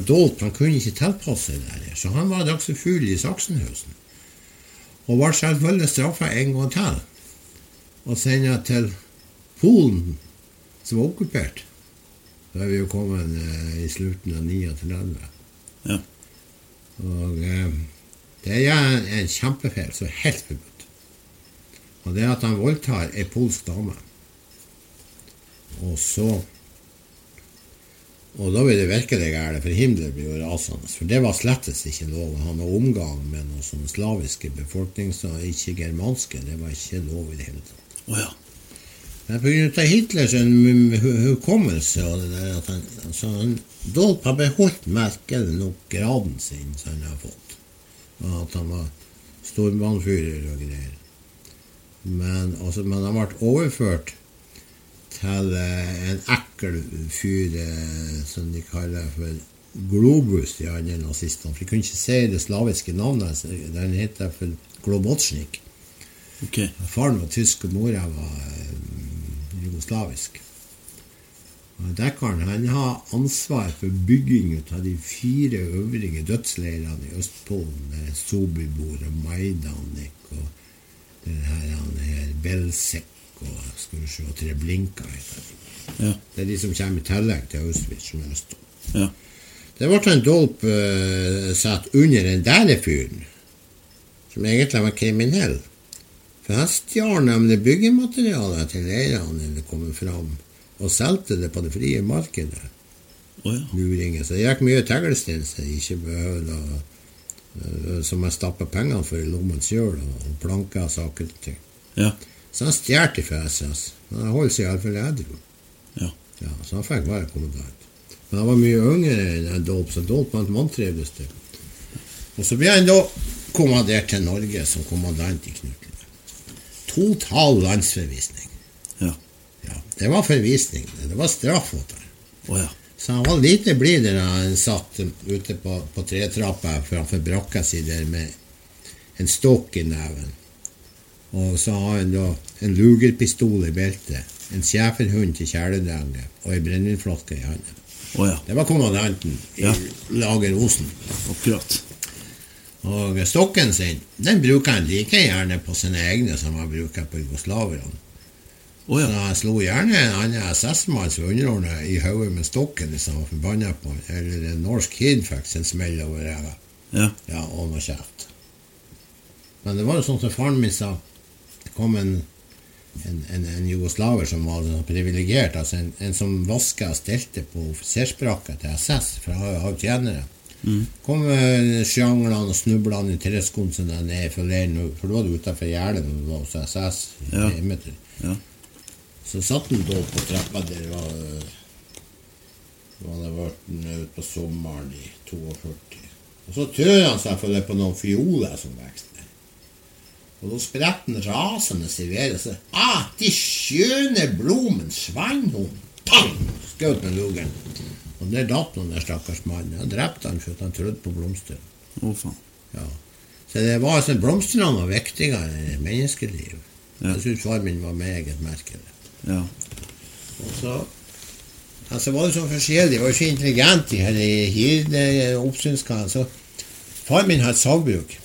Dolp han kunne ikke tilpasse seg det så han var dagså full i Saksenhusen. Og ble selvfølgelig straffa en gang til. Og sendt til Polen, som var okkupert. Da er vi jo kommet eh, i slutten av 39. Ja. Og eh, det er en, en kjempefeil som er helt forbudt. Og det er at han voldtar ei polsk dame. Og så Og da blir det virkelig gærent, for himmelen blir jo rasende. For det var slettes ikke lov å ha noe omgang med noen sånne slaviske befolknings- ikke germanske. Det var ikke lov i det hele tatt. Oh, ja. Men av Hitlers hu- hu- hukommelse og det der at han, altså han Dolp har beholdt merkelig nok graden sin som han har fått. Og at han var stormannfører og greier. Men, altså, men han ble overført til eh, en ekkel fyr eh, som de kaller for Globus, de andre nazistene. For de kunne ikke si det slaviske navnet. Den heter for Globotsjnik. Ok. Faren var tysk, og mora var eh, jugoslavisk. Dekkeren han har ansvar for bygging av de fire øvrige dødsleirene i Østpolen. der er Sobibor og Majdanek og denne her, her Belsek og skal vi se, Treblinka heter de. Ja. Det er de som kommer i tillegg til Auschwitz som er. Ja. Det ble en dolp uh, satt under den der fyren, som egentlig var kriminell. For han stjal nemlig byggematerialet til leirene når det kom fram, og solgte det på det frie markedet. Oh, ja. Luringer. Så det gikk mye teglstein som ikke behøvde å eh, Som jeg stappa pengene for i lommen sjøl, og planker og saker og ting. Ja. Så han stjal fra SS. Men han holdt seg iallfall edru. Ja. Ja, så han fikk være kommandant. Men han var mye yngre enn Dolp, så Dolp manntrivdes det. Og så ble han da kommandert til Norge som kommandant i Knutland. Total landsforvisning. Ja. Ja, det var forvisning. Det var straff ham. Å ja. Så han var lite blid da han satt ute på, på tretrappa framfor brakka si der med en stokk i neven. Og så har han da en lugerpistol i beltet, en schæferhund til kjæledrenget og ei brennevinflaske i hånda. Oh, ja. Det var kommandanten i Ja. Lager Osen. Akkurat. Og stokken sin den bruker han like gjerne på sine egne som han bruker på jugoslaverne. Oh, ja. Så han slo gjerne en annen SS-mann som underordna i hodet med stokken hvis han var forbanna på han. Eller en norsk kid fikk sin smell over ræva. Ja. Ja, og noe kjeft. Men det var jo sånn som faren min sa. Det kom en en, en, en jugoslaver som var privilegert. Altså en, som vaska og stelte på offisersbrakka til SS, for jeg har jo tjenere. Mm. Kom uh, sjanglene og snublende i treskoene sine ned fra leiren, for da var du utafor gjerdet når du var hos SS. Ja. Ja. Så satt han da på trappa der var, var det vært ute på sommeren i 42. Og så tør han seg for det på noen fioler som vokste. Og da spretter han rasende i været og sa Ah, de skjønne blomen, svannhund! Pang! Skjøt med lugeren. Og der datt han der stakkars mannen. Han drepte han fordi han trodde på blomster. Oh, faen. Ja. Så det var altså blomstene var viktigere enn menneskeliv. Ja. Jeg syns far min var meget merkelig. Ja. Og så altså var det så forskjellig. Jeg var jo så intelligent, de her i Hirde oppsynskarene. Så far min et sagbruk.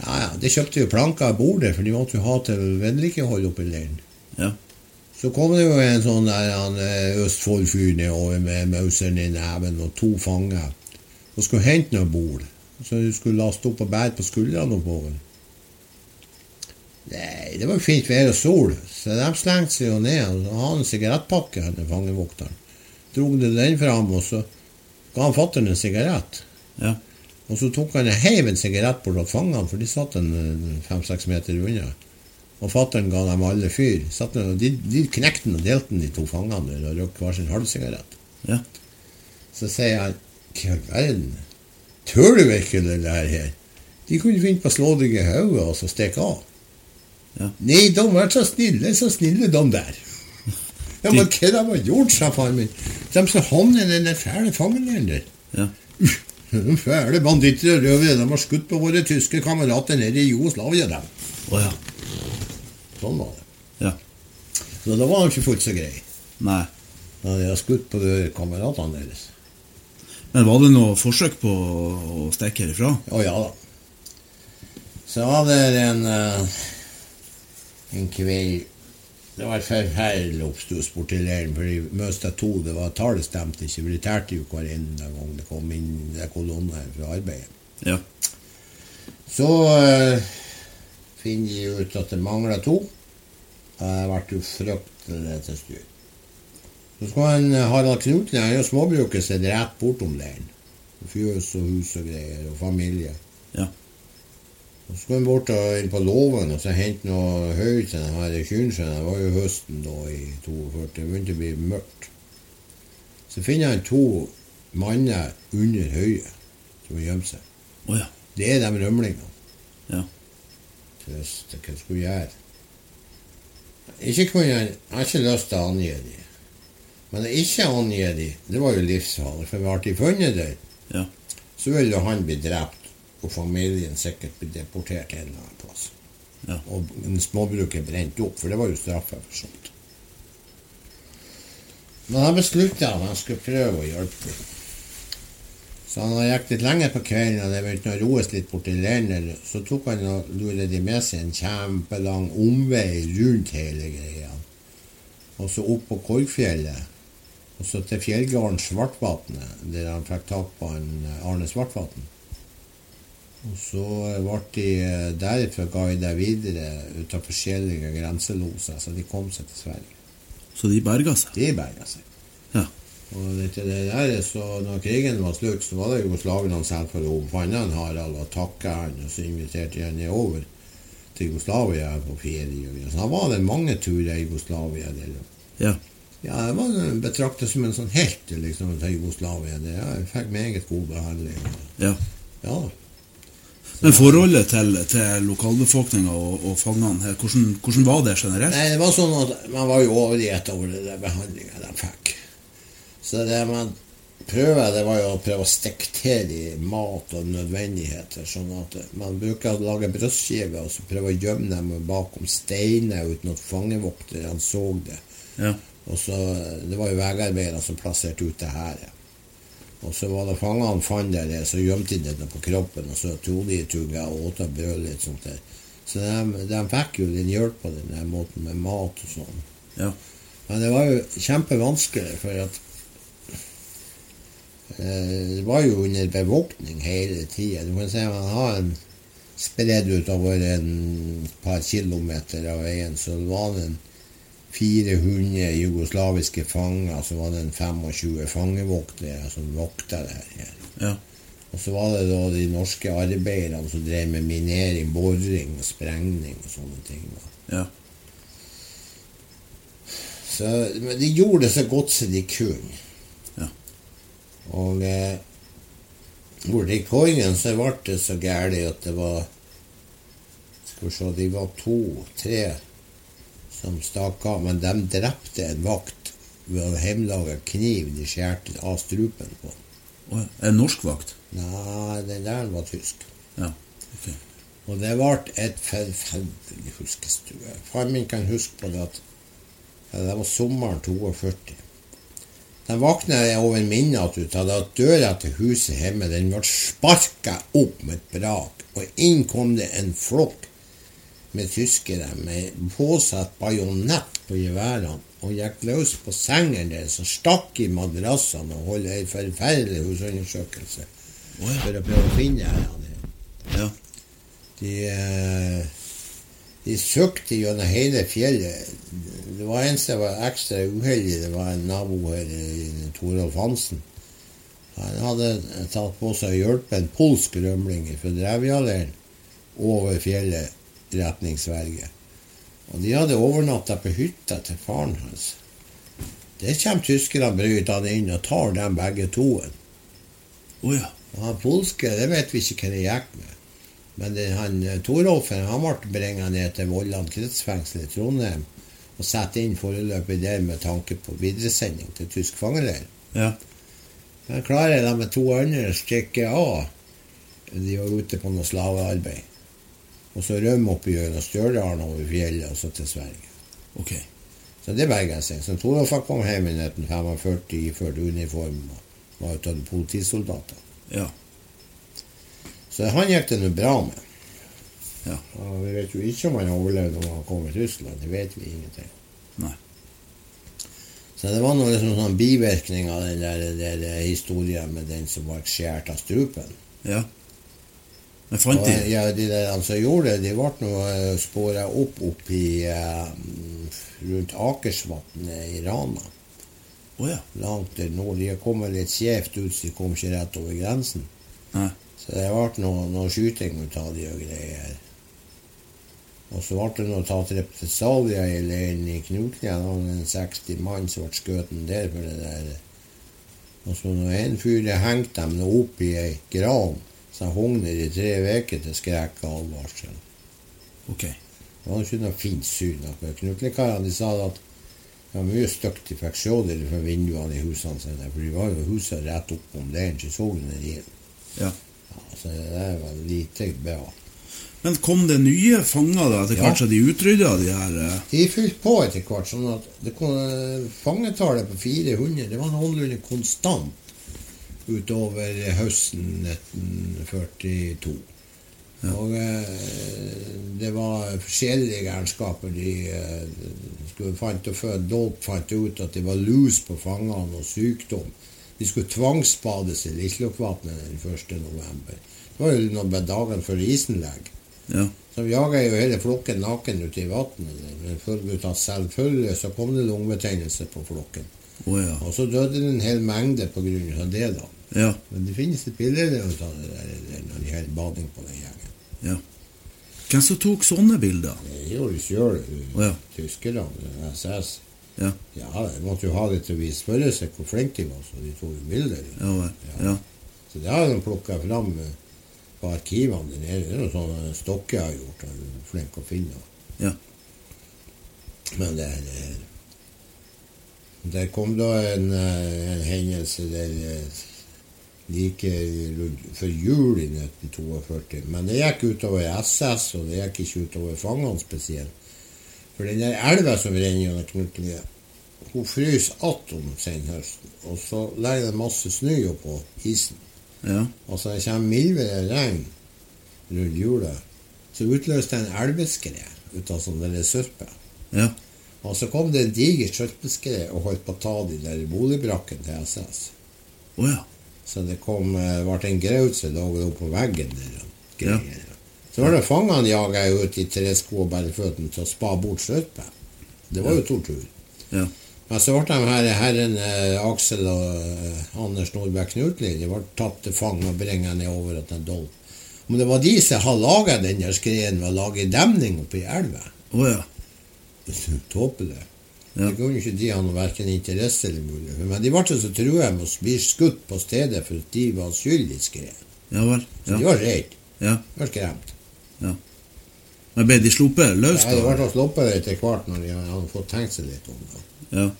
Ja. Ja. Det kjøpte jo planker av bordet, for de måtte jo ha til vedlikehold oppe i leiren. Ja. Så kom det jo en sånn der han, eh, Østfold-fyr nedover med mauseren i neven og to fanger og skulle hente noe bord. Så de skulle laste opp og bære på skuldrene oppover. Nei, det var jo fint vær og sol, så de slengte seg jo ned. og hadde en sigarettpakke, han fangevokteren. Drog den fram, og så ga han fatter'n en sigarett. Ja. Og så tok han og heiv en sigarett bort til fangene, for de satt en eh, fem-seks meter unna. Og fatter'n ga dem alle fyr. Satt den- og de, de knekte den og delte den, de to fangene, og røk hver sin halvsigarett. Ja. Så sier han Hva i all verden? Tør du virkelig det her? De kunne finne på å slå deg i hodet og så stikke av. Ja. Nei, de var så snille, så snille, de der. (laughs) Ja, men hva de har gjort, sa faren min. De som havner i den fæle fangeleiren der. Ja. De fæle banditter og røvere, de har skutt på våre tyske kamerater nede i Jugoslavia, dem. Oh, ja. Sånn var det. Ja. Så da var han ikke fullt så grei. Nei. Da de har skutt på de kameratene deres. Men var det noe forsøk på å stikke herifra? Å ja da. Så var det en, eh, en kveld Det var forferdelig oppstuss borti leiren, for de mista to. Det var Tallet stemte ikke, de tærte jo hver eneste gang det kom inn en kolonne fra arbeidet. Ja. Så uh, finner de ut at det mangler to. Det ble jo fryktelig til styr. Så skal han eh, Harald Knuten han gjør småbruket sitt rett bortom leiren. Fjøs og hus og greier, og familie. Ja. Og så skulle han bort inn på låven og så hente noe høy til den her kynsjøen. Det var jo høsten da i 42. Det begynte å bli mørkt. Så finner han to manner under høyet som har gjemt seg. Oh, ja. Det er de rømlingene. Ja. Det, visste hva jeg skulle gjøre. Ikke kunne jeg, jeg har ikke lyst til å angi dem. Men å ikke angi dem, det var jo livsfarlig. For ble de funnet der, Ja. så ville han bli drept, og familien sikkert ble deportert en eller annen plass. Ja. Og småbruket brent opp, for det var jo straffa for sånt. Men han besluttet at han skulle prøve å hjelpe dem. Så han gikk litt lenger på kvelden, og det begynte å roes litt borti leiren. Så tok han og lurte de med seg en kjempelang omvei rundt hele greia. Og så opp på Korgfjellet. Og så til fjellgården Svartvatnet, der han fikk tak på en eh, Arne Svartvatn. Og så ble de eh, derfra guidet videre ut av forskjellige grenseloser, så de kom seg til Sverige. Så de berga seg? De berga seg. Ja. Og det, det der, så når krigen var slutt, så var det jugoslaverne selv for å fant han Harald og takka han, og så inviterte han ned over til Jugoslavia på ferie. Så da var det mange turer i Jugoslavia. Ja. Ja, jeg var betraktet som en sånn helt liksom, til Jugoslavia. Jeg fikk meget god behandling. ja. Ja, Men forholdet til, til lokalbefolkninga og, og fangene, her, hvordan, hvordan var det generelt? Nei, det var sånn at man var jo overgitt over det behandlinga de fikk. Så det man prøver, det var jo å prøve å stikke til i mat og nødvendigheter. Sånn at man bruker å lage brødskiver og så prøve å gjemme dem bakom steiner uten at fangevokterne så det. Ja. Og så, Det var jo vegarbeidere som plasserte ut det her. Og så var det fangene fant det, så gjemte de det på kroppen, og så tok de tugga og åt av brød litt sånt der. Så de, de fikk jo litt hjelp på den der måten med mat og sånn. Ja. Men det var jo kjempevanskelig, for at eh, det var jo under bevåkning hele tida. Du kan si man har en spredd utover en par kilometer av veien, så det var en 400 jugoslaviske fanger, så var det en 25 fangevoktere som vokta det her. Ja. Og så var det da de norske arbeiderne som drev med minering, boring og sprengning og sånne ting. Ja. Så, men de gjorde det så godt som de kunne. Ja. Og eh, borte i Koingen så ble det så galt at det var Skal vi se, de var to-tre som stakk av, men de drepte en vakt ved å hjemlage kniv de skjærte av strupen på. En norsk vakt? Nei, den der var tysk. Ja. Ok. Og det ble et forferdelig huskestue. Far min kan huske på det at det var sommeren 42. Den våkna over minnet av at døra til huset hjemme den ble sparka opp med et brak, og inn kom det en flokk med tyskere med påsatt bajonett på geværene og gikk løs på sengen deres og stakk i madrassene og holdt ei forferdelig husundersøkelse oh, ja. for å prøve å finne henne. Ja. De, eh, de søkte gjennom hele fjellet. Det var en som var ekstra uheldig. Det var en nabo her, Torolf Hansen. Han hadde tatt på seg å hjelpe en polsk rømling fra Drevjaleiren over fjellet retning Sverige. Og de hadde overnatta på hytta til faren hans. Der kommer tyskerne brytende inn og tar dem begge to. Oh, ja. Og han polske, det vet vi ikke hva det gikk med. Men det, han eh, Torolfen han ble bringa ned til Vollan kretsfengsel i Trondheim og satt inn foreløpig der med tanke på videresending til tysk fangeleir. Ja. Men klarer de med to andre å stikke av De var ute på noe slavearbeid. Og så rømme opp gjennom Stjørdal over fjellet og så til Sverige. Ok. Så det berga seg. Så Torolf kom hjem i 1945 iført uniform og var ute av politisoldater. Ja. Så han gikk det nå bra med. Ja. Og vi vet jo ikke om han overlevde når han kom til Russland. Det vet vi ingenting. Nei. Så det var noe liksom sånn bivirkning av den der, der, der historien med den som var skåret av strupen. Ja. Men fant de ja, de der som gjorde det, de ble nå spora opp opp i eh, rundt Akersvatnet i Rana. Oh, ja. Langt der nord. De kom litt skjevt ut, så de kom ikke rett over grensen. Nei. Så det ble noe, noe skyting ut av de og greier. Og så ble det noe tatt represalier i leiren i Knutlia. En 60 mann som ble skutt der for det der. Og så når en fyr hengte dem opp i ei gran, så hang der i tre uker til skrekk og advarsel. Okay. Det var ikke noe fint syn. Knutlekarene sa at det var mye stygt de fikk se der fra vinduene i husene sine. For de var jo huset rett opp om leiren, så så de ned inn. Ja. Ja, så det var lite bra. Men kom det nye fanger da, etter Ja. hvert så de utrydda de her eh, De fylte på etter hvert, sånn at det kom, fangetallet på 400 det var noenlunde konstant utover høsten 1942. Ja. Og eh, det var forskjellige gærenskaper. De eh, skulle fant og før Dolp fant ut at det var lus på fangene og sykdom. De skulle tvangsbades i Lislokvatnet den 1. november. Det var jo noen dager før isen legger. Ja. Så jaga jo hele flokken naken ute i vannet. Men følge ut at selvfølgelig så kom det lungebetennelse på flokken. Oh, ja. Og så døde det en hel mengde av det, da. Ja. Men det finnes et bilde av en når de holder bading på den gjengen. ja. Hvem som tok sånne bilder? Det gjorde de sjøl, oh, ja. tyskerne. SS. Ja. Ja, de måtte jo ha det til å vise spørre seg hvor flinke de var, så de tok jo bilder. Ja. Ja. Så det har de plukka fram eh, på arkivene der nede. Det er noe sånn Stokke har gjort. Han er flink å finne. Ja. Men det, det Der kom da en, eh, en hendelse der eh, like rundt før jul i 1942. Men det gikk utover SS, og det gikk ikke utover fangene spesielt. For den der elva som renner gjennom Knutlia, hun fryser igjen om senhøsten. Og så legger det masse snø oppå isen. Ja. Og så det kommer mildere regn rundt jula, så utløste det en elveskred ut av sånn der sørpe. Ja. Og så kom det en diger sørpeskred og holdt på å ta de der boligbrakken til SS. Oh, ja. Så det kom, eh, ble en graut som lå oppe på veggen der. Ja. Så var det fangene jaga ut i tre sko og bare føttene til å spa bort sørpe. Det var jo tortur. Ja. Men så ble de her herren eh, Aksel og eh, Anders Nordberg Knutli de ble tatt til fange og bringa nedover til dolm. Om det var de som hadde laga den der skreien ved å lage demning oppi elva Oh, ja. (laughs) Tåpelig. Ja. Det kunne ikke de ha noe verken interesse eller mulighet Men de ble så trua med å bli skutt på stedet for at de var skyld i skreien. Ja vel. Så de var redde. ja. De var skremt. ja. Men ble de sluppet løs, Ja, de ble sluppet etter hvert når de hadde fått tenkt seg litt om det. Ja.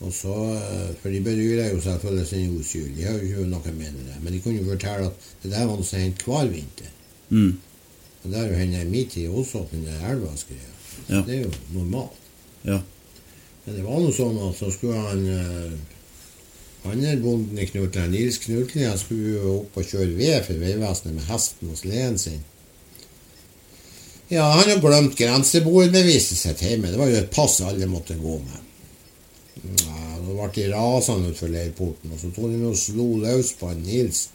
Og så, eh, For de bedyrer jo selvfølgelig sin uskyld. De har jo ikke noe med det. Men de kunne jo fortelle at det der var noe som hendte hver vinter. Mm. Og det har jo hendt i min tid også, at den elva skrev. Ja. Det er jo normalt. Ja. Men det var noe sånn at så skulle han eh, andre bonden i Knutland, Nils Knutli, han skulle jo opp og kjøre ved for Vegvesenet med hesten og sleden sin. Ja, han har glemt grenseboerbeviset sitt hjemme. Det var jo et pass alle måtte gå med. Ja, Da ble de rasende utfor leirporten, og så tok de og slo løs på han Nils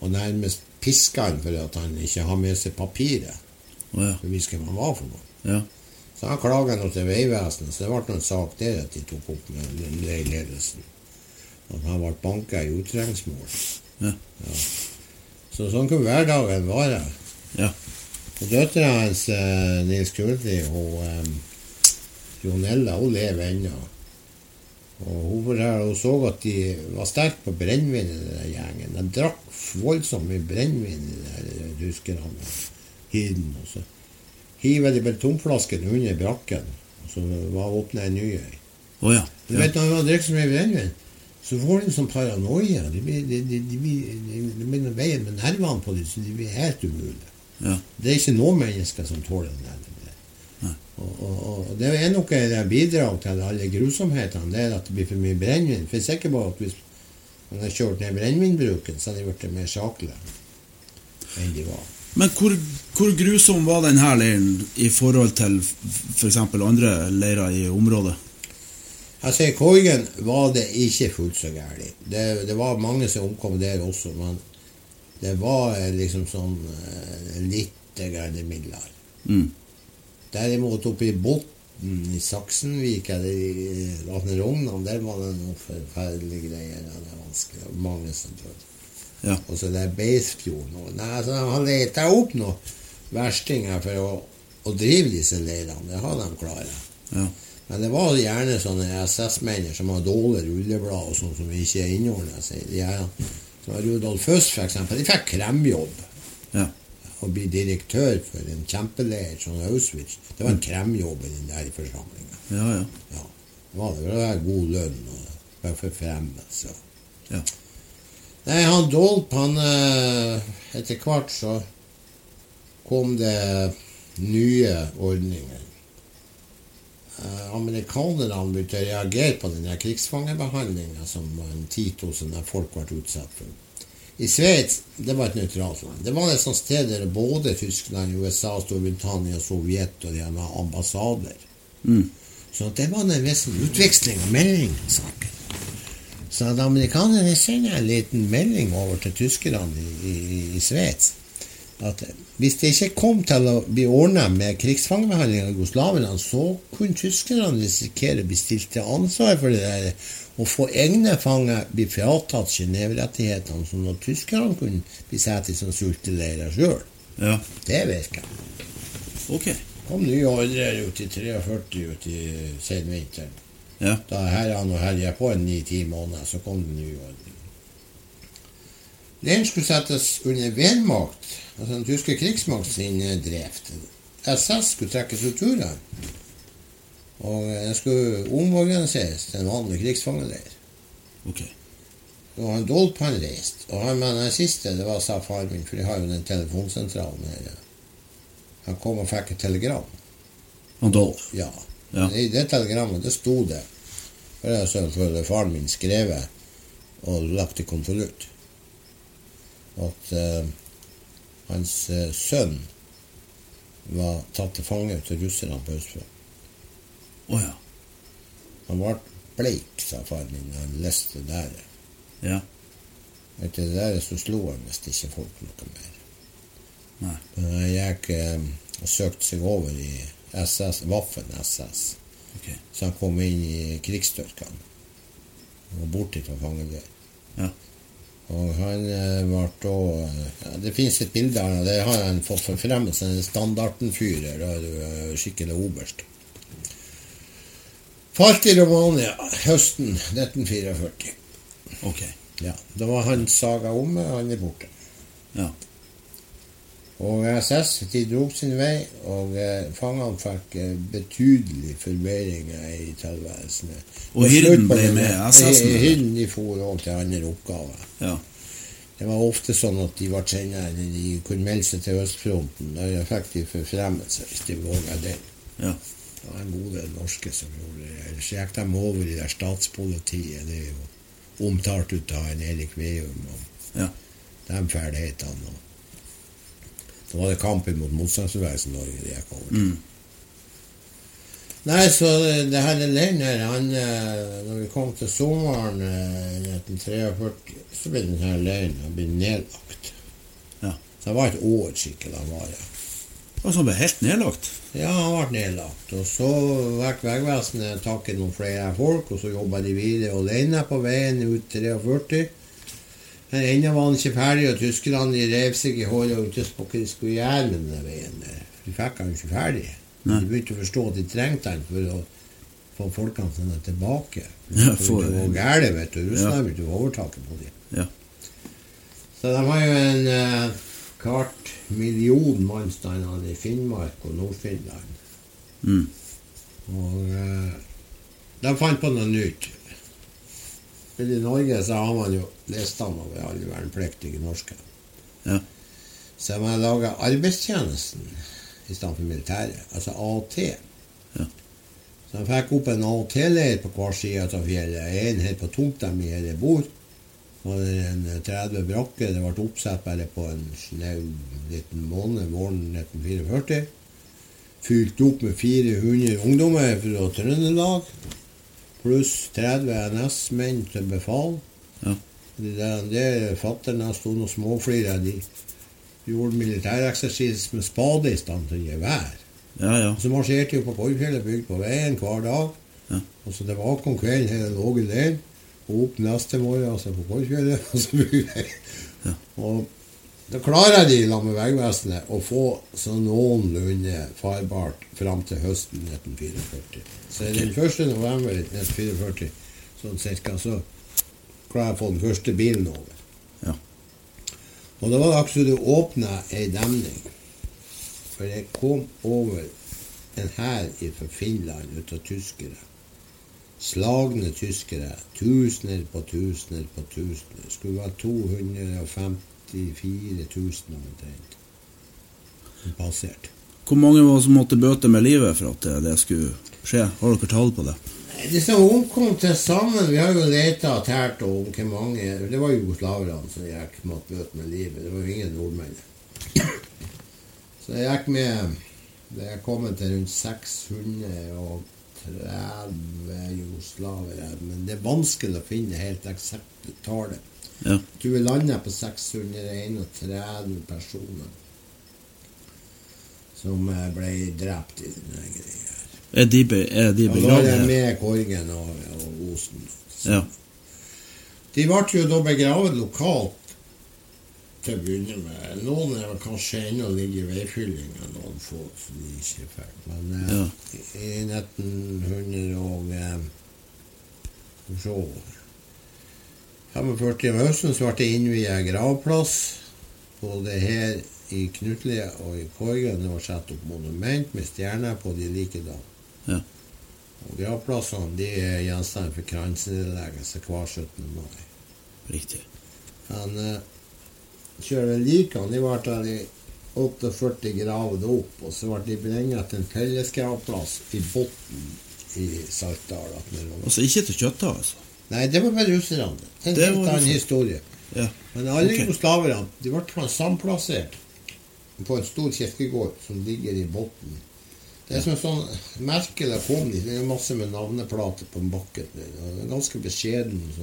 og nærmest piska han for at han ikke har med seg papiret. Å ja. For vi skal han var for noe. Ja. Så han klaga nå til Vegvesenet, så det ble noen sak der at de tok opp med leiledelsen. At han ble banka i utrengsmål. Ja. Så sånn kunne hverdagen være. Ja. Og døtra hans, eh, Nils Kulti, hun eh, Jonella, hun lever ennå. Og hun forteller hun så at de var sterke på brennevin i den gjengen. De drakk voldsomt mye brennevin i de tyskerne. Hiden og så hiver de betongflasken under brakken, så var åpna en ny ei. Å ja. Du ja. vet når man drikker så mye brennevin, så får de sånn paranoia. De, blir- de, de, de, de, de begynner å veie med nervene på dem, så de blir helt umulige. Ja. Det er ikke noen mennesker som tåler den. Og, og, og det er nok et bidrag til alle grusomhetene, det er at det blir for mye brennevin. For jeg er sikker på at hvis man har kjørt ned brennevinbruken, så hadde de blitt mer saklige enn de var. Men hvor, hvor grusom var denne leiren i forhold til f.eks. andre leirer i området? Altså, I Korgen var det ikke fullt så galt. Det, det var mange som omkom der også, men det var eh, liksom sånn eh, litt grann mildere. Mm. Derimot oppe i Botn i Saksenvik eller i Vatne Rognan, der var det noen forferdelige greier. Det er vanskelig. Mange som døde. Ja. Og så det er Beisfjorden og Nei, altså, de har leita opp noen verstinger for å, å drive disse leirene. Det har de klart. Ja. Men det var gjerne sånne SS-menn som har dårlige rulleblad og sånn som ikke innordna seg. De Rudolf Høst, eksempel, de fikk kremjobb. Ja. Å bli direktør for en kjempeleir som Auschwitz, det var en kremjobb i den der forsamlinga. Ja, ja. Ja. Det var det. God lønn og forfremmelse. Ja. Nei, han Dolp, han eh, Etter hvert så kom det nye ordninger. Eh, amerikanerne begynte å reagere på den krigsfangebehandlinga som en 10 000 folk ble utsatt for. I Sveits det var et nøytralt land. Det var et sånt sted der både Tyskland, USA, Storbritannia, Sovjet og de hadde ambassader. Mm. Så det var en viss utveksling av meldinger. Så at amerikanerne sender en liten melding over til tyskerne i, i, i Sveits. At hvis det ikke kom til å bli ordna med krigsfangebehandling av jugoslaverne, så kunne tyskerne risikere å bli stilt til ansvar for det der, og få egne fanger bli fratatt Genéve-rettighetene, sånn at tyskerne kunne bli satt i sånn sulteleirer sjøl. ja. Det virka. Ok. kom nye ordrer ut i 43 ut i senvinteren. Ja. Da herrene og herja på en ni-ti måneder, så kom det nye ordninger. Leiren skulle settes under Wehrmacht, altså den tyske krigsmakt sin drift. SS skulle trekkes ut turen. Og den skulle omorganiseres til en vanlig krigsfangeleir. Ok. Og han Dolp han reiste. Og han med den siste, det var sa faren min, for de har jo den telefonsentralen her. Han kom og fikk et telegram. Han Dolp? Ja. Ja. I det telegrammet det sto det For det er selvfølgelig faren min skrevet og lagt i konvolutt at eh, hans eh, sønn var tatt til fange til russerne på Østfold. Oh, ja. Han ble bleik, sa faren min da han leste det der. Ja. Etter det der så slo han visst ikke folk noe mer. Nei. Men han gikk eh, og søkte seg over i SS, Waffen SS. okay. Så han kom inn i krigsstyrkene. Og bort til fangeløy. Ja. Og han eh, ble da eh, ja, Det fins et bilde av ham. Det har han fått forfremmelse. En standartenfyrer. Da er du eh, skikkelig oberst. Falt i Romania høsten 1944. Ok. Ja, Da var han saga omme, han er borte. Ja. Og SS de dro sin vei, og eh, fangene fikk eh, betydelige forbedringer i tilværelsen. Og hyrden ble med SS-ene? Hyrden de for også til andre oppgaver. Ja. Det var ofte sånn at de var kjennere, eller de kunne melde seg til østfronten. Da fikk de forfremmelse hvis de våga det. Ja. Det var en god del norske som gjorde det. Ellers gikk de over i det statspolitiet. Det er jo omtalt ut av en Erik Veum og Ja. de ferdighetene. og Da var det kampen mot motstandsbevegelsen Norge det gikk over. Mm. Nei, så det, det her leiren her, han eh, Når vi kom til sommeren eh, 1943, så ble denne leiren han nedlagt. Ja. Så det var et år skikkelig han var her. Og så ble helt nedlagt. Ja, han ble nedlagt. Og så fikk Vegvesenet tak i noen flere folk, og så jobba de videre alene på veien ut 43. Men ennå var han ikke ferdig, og tyskerne rev seg i håret og ikke på hva de skulle gjøre med den veien. der. De fikk han ikke ferdig. De begynte å forstå at de trengte han for å få folkene sine tilbake. Ja, for for- det var gærent, vet du. Russland Ja. å overtake på dem. Ja. Så de har jo en eh, kvart million mannsstander i Finnmark og Nord-Finland. Mm. Og eh, de fant på noe nytt. Men I Norge så har man jo listene over alle vernepliktige norske. Ja. Så man laga arbeidstjenesten i stedet for militæret, altså AT. Ja. Så de fikk opp en AT-leir på hver side av fjellet. En her på tomta mi her jeg bor. det en 30 brakker. Det ble oppsatt bare på en snau liten måned våren 1944. Fylt opp med 400 ungdommer fra Trøndelag. Pluss 30 NS-menn til befal. Ja. De der, der fatterne sto og småflira. De gjorde militæreksersis med spade i stand til gevær. Ja, ja. Så marsjerte de på Korgfjellet, bygd på veien hver dag. Ja. Og så tilbake om kvelden, hele lå der. Og opp neste morgen, altså på Korgfjellet. (laughs) Og så bygde jeg. Ja. Og da klarer de, sammen med Vegvesenet, å få så noenlunde farbart fram til høsten 1944. Så den 1. november 1944, sånn cirka, så klarer jeg å få den første bilen over. Ja. Og da var det akkurat du åpna ei demning. For jeg kom over en hær fra Finland ut av tyskere. Slagne tyskere. Tusener på tusener på tusener. Skulle være 254 000 omtrent. Passert. Hvor mange var det som måtte bøte med livet for at det- det skulle skje? Har dere tall på det? De som omkom til sammen Vi har jo leta og tært om hvor mange Det var jugoslaverne som gikk måtte bøte med livet. Det var jo ingen nordmenn. Så jeg gikk med Det er kommet til rundt 630 jugoslavere. Men det er vanskelig å finne det helt eksakte tallet. Ja. Du er landa på 631 personer som eh, ble drept i denne greia. Er de, be, er de Ja, da er det med Korgen og, og Osen. Ja. De ble jo da begravet lokalt til å begynne med. Noen er kanskje ennå ligger i veifyllinga, noen få som de ikke fikk. Men eh, Ja. i 1900 og eh, se 45 om høsten så ble det innviet gravplass. Både her i Knutli og i Korgen det var satt opp monument med stjerner på de likedan. Ja. Og gravplassene de er gjenstand for kransenedleggelse hver 17. mai. Riktig. Men uh, kjører likene, de ble der i 48 gravd opp, og så ble de beregnet til en fellesgravplass i bunnen i Saltdal. det Altså ikke til kjøtta, altså? Nei, det var med russerne. Det er en annen historie. Ja. Men alle Ok. jugoslaverne de ble samplassert på en stor kirkegård som ligger i bunnen. Det er som en sånn merkelig kom de. Det er masse med navneplater på bakken. Det er ganske beskjeden. Så.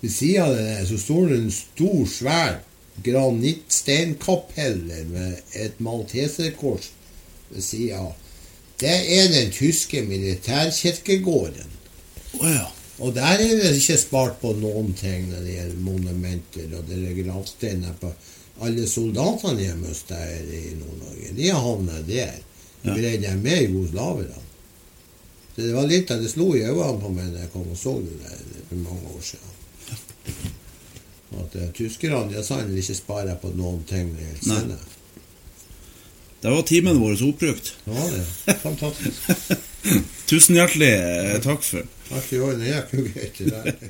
Ved siden av det så står det en stor, svær granittsteinkapellet med et malteserkors ved sida av. Det er den tyske militærkirkegården. Oh, ja. Og der er det ikke spart på noen ting når det gjelder monumenter og det er gravsteiner på alle soldatene de har mista her i Nord-Norge. De har havnet der. De Ja. greide dem med jugoslaverne. Så det var litt av det slo i øynene på meg da jeg kom og så det der for mange år siden. At uh, tyskerne de har sannelig ikke spara på noen ting det gjelder Nei. Der var timen vår oppbrukt. Det var det. Fantastisk. (laughs) Tusen hjertelig eh, takk for Alt i orden. Det gikk jo greit.